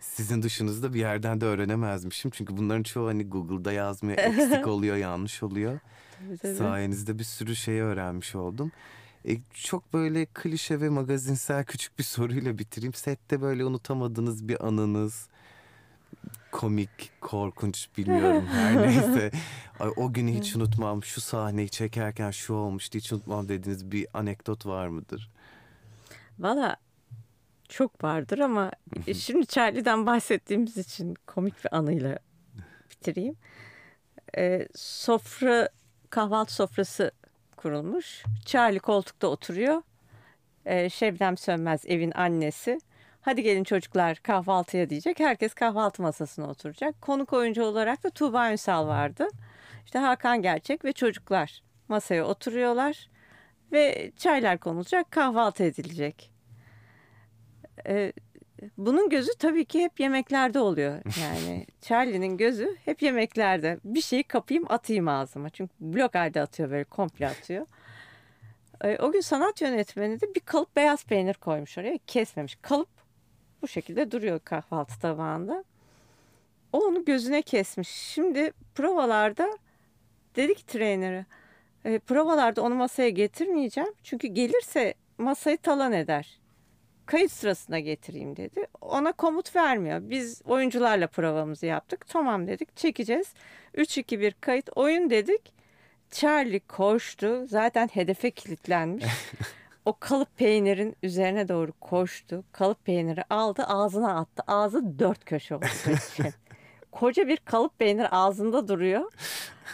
Sizin dışınızda bir yerden de öğrenemezmişim. Çünkü bunların çoğu hani Google'da yazmıyor, eksik oluyor, yanlış oluyor. Tabii, tabii. Sayenizde bir sürü şey öğrenmiş oldum. E, çok böyle klişe ve magazinsel küçük bir soruyla bitireyim. Sette böyle unutamadığınız bir anınız, komik, korkunç bilmiyorum her neyse. Ay, o günü hiç unutmam, şu sahneyi çekerken şu olmuştu hiç unutmam dediğiniz bir anekdot var mıdır? Valla çok vardır ama şimdi Charlie'den bahsettiğimiz için komik bir anıyla bitireyim. Ee, sofra kahvaltı sofrası kurulmuş. Charlie koltukta oturuyor. Ee, Şebnem Sönmez evin annesi. Hadi gelin çocuklar kahvaltıya diyecek. Herkes kahvaltı masasına oturacak. Konuk oyuncu olarak da Tuğba Ünsal vardı. İşte Hakan Gerçek ve çocuklar masaya oturuyorlar. Ve çaylar konulacak, kahvaltı edilecek. Ee, bunun gözü tabii ki hep yemeklerde oluyor. Yani Charlie'nin gözü hep yemeklerde. Bir şeyi kapayım atayım ağzıma. Çünkü blok halde atıyor böyle komple atıyor. Ee, o gün sanat yönetmeni de bir kalıp beyaz peynir koymuş oraya. Kesmemiş. Kalıp bu şekilde duruyor kahvaltı tabağında. O onu gözüne kesmiş. Şimdi provalarda dedi ki traineri e, provalarda onu masaya getirmeyeceğim. Çünkü gelirse masayı talan eder kayıt sırasında getireyim dedi. Ona komut vermiyor. Biz oyuncularla provamızı yaptık. Tamam dedik çekeceğiz. 3-2-1 kayıt oyun dedik. Charlie koştu. Zaten hedefe kilitlenmiş. o kalıp peynirin üzerine doğru koştu. Kalıp peyniri aldı ağzına attı. Ağzı dört köşe oldu. böyle. Koca bir kalıp peynir ağzında duruyor.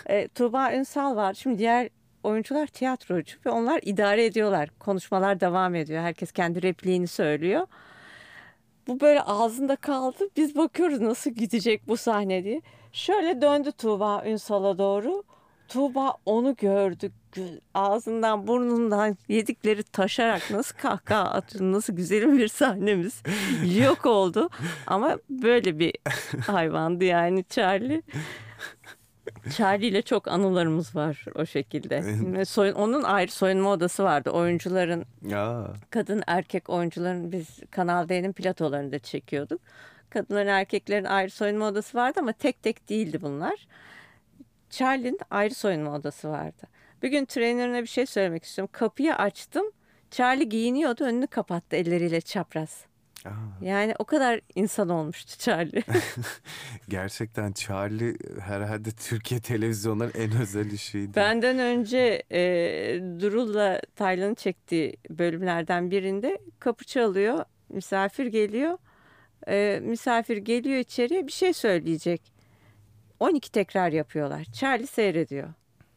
E, Tuğba Ünsal var. Şimdi diğer oyuncular tiyatrocu ve onlar idare ediyorlar. Konuşmalar devam ediyor. Herkes kendi repliğini söylüyor. Bu böyle ağzında kaldı. Biz bakıyoruz nasıl gidecek bu sahne diye. Şöyle döndü Tuğba Ünsal'a doğru. Tuğba onu gördü. Ağzından burnundan yedikleri taşarak nasıl kahkaha atıyor. Nasıl güzelim bir sahnemiz. Yok oldu. Ama böyle bir hayvandı yani Charlie. Charlie ile çok anılarımız var o şekilde. Soyun, onun ayrı soyunma odası vardı. Oyuncuların, Ya kadın erkek oyuncuların biz Kanal D'nin platolarını da çekiyorduk. Kadınların erkeklerin ayrı soyunma odası vardı ama tek tek değildi bunlar. Charlie'nin ayrı soyunma odası vardı. Bir gün trainerine bir şey söylemek istiyorum. Kapıyı açtım. Charlie giyiniyordu önünü kapattı elleriyle çapraz. Aa, Yani o kadar insan olmuştu Charlie. gerçekten Charlie herhalde Türkiye televizyonların en özel işiydi. Benden önce e, Durul'la Taylan'ın çektiği bölümlerden birinde kapı çalıyor. Misafir geliyor. E, misafir geliyor içeriye bir şey söyleyecek. 12 tekrar yapıyorlar. Charlie seyrediyor.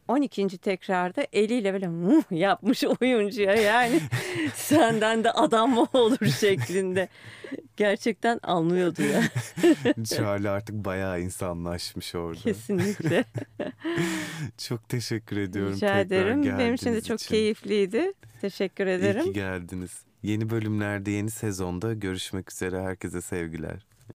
12. tekrarda eliyle böyle muh yapmış oyuncuya yani senden de adam mı olur şeklinde. Gerçekten anlıyordu ya Charlie artık bayağı insanlaşmış orada. kesinlikle. Çok teşekkür ediyorum Rica ederim. Benim için de çok için. keyifliydi. Teşekkür İyi ederim. ki geldiniz. Yeni bölümlerde, yeni sezonda görüşmek üzere. Herkese sevgiler.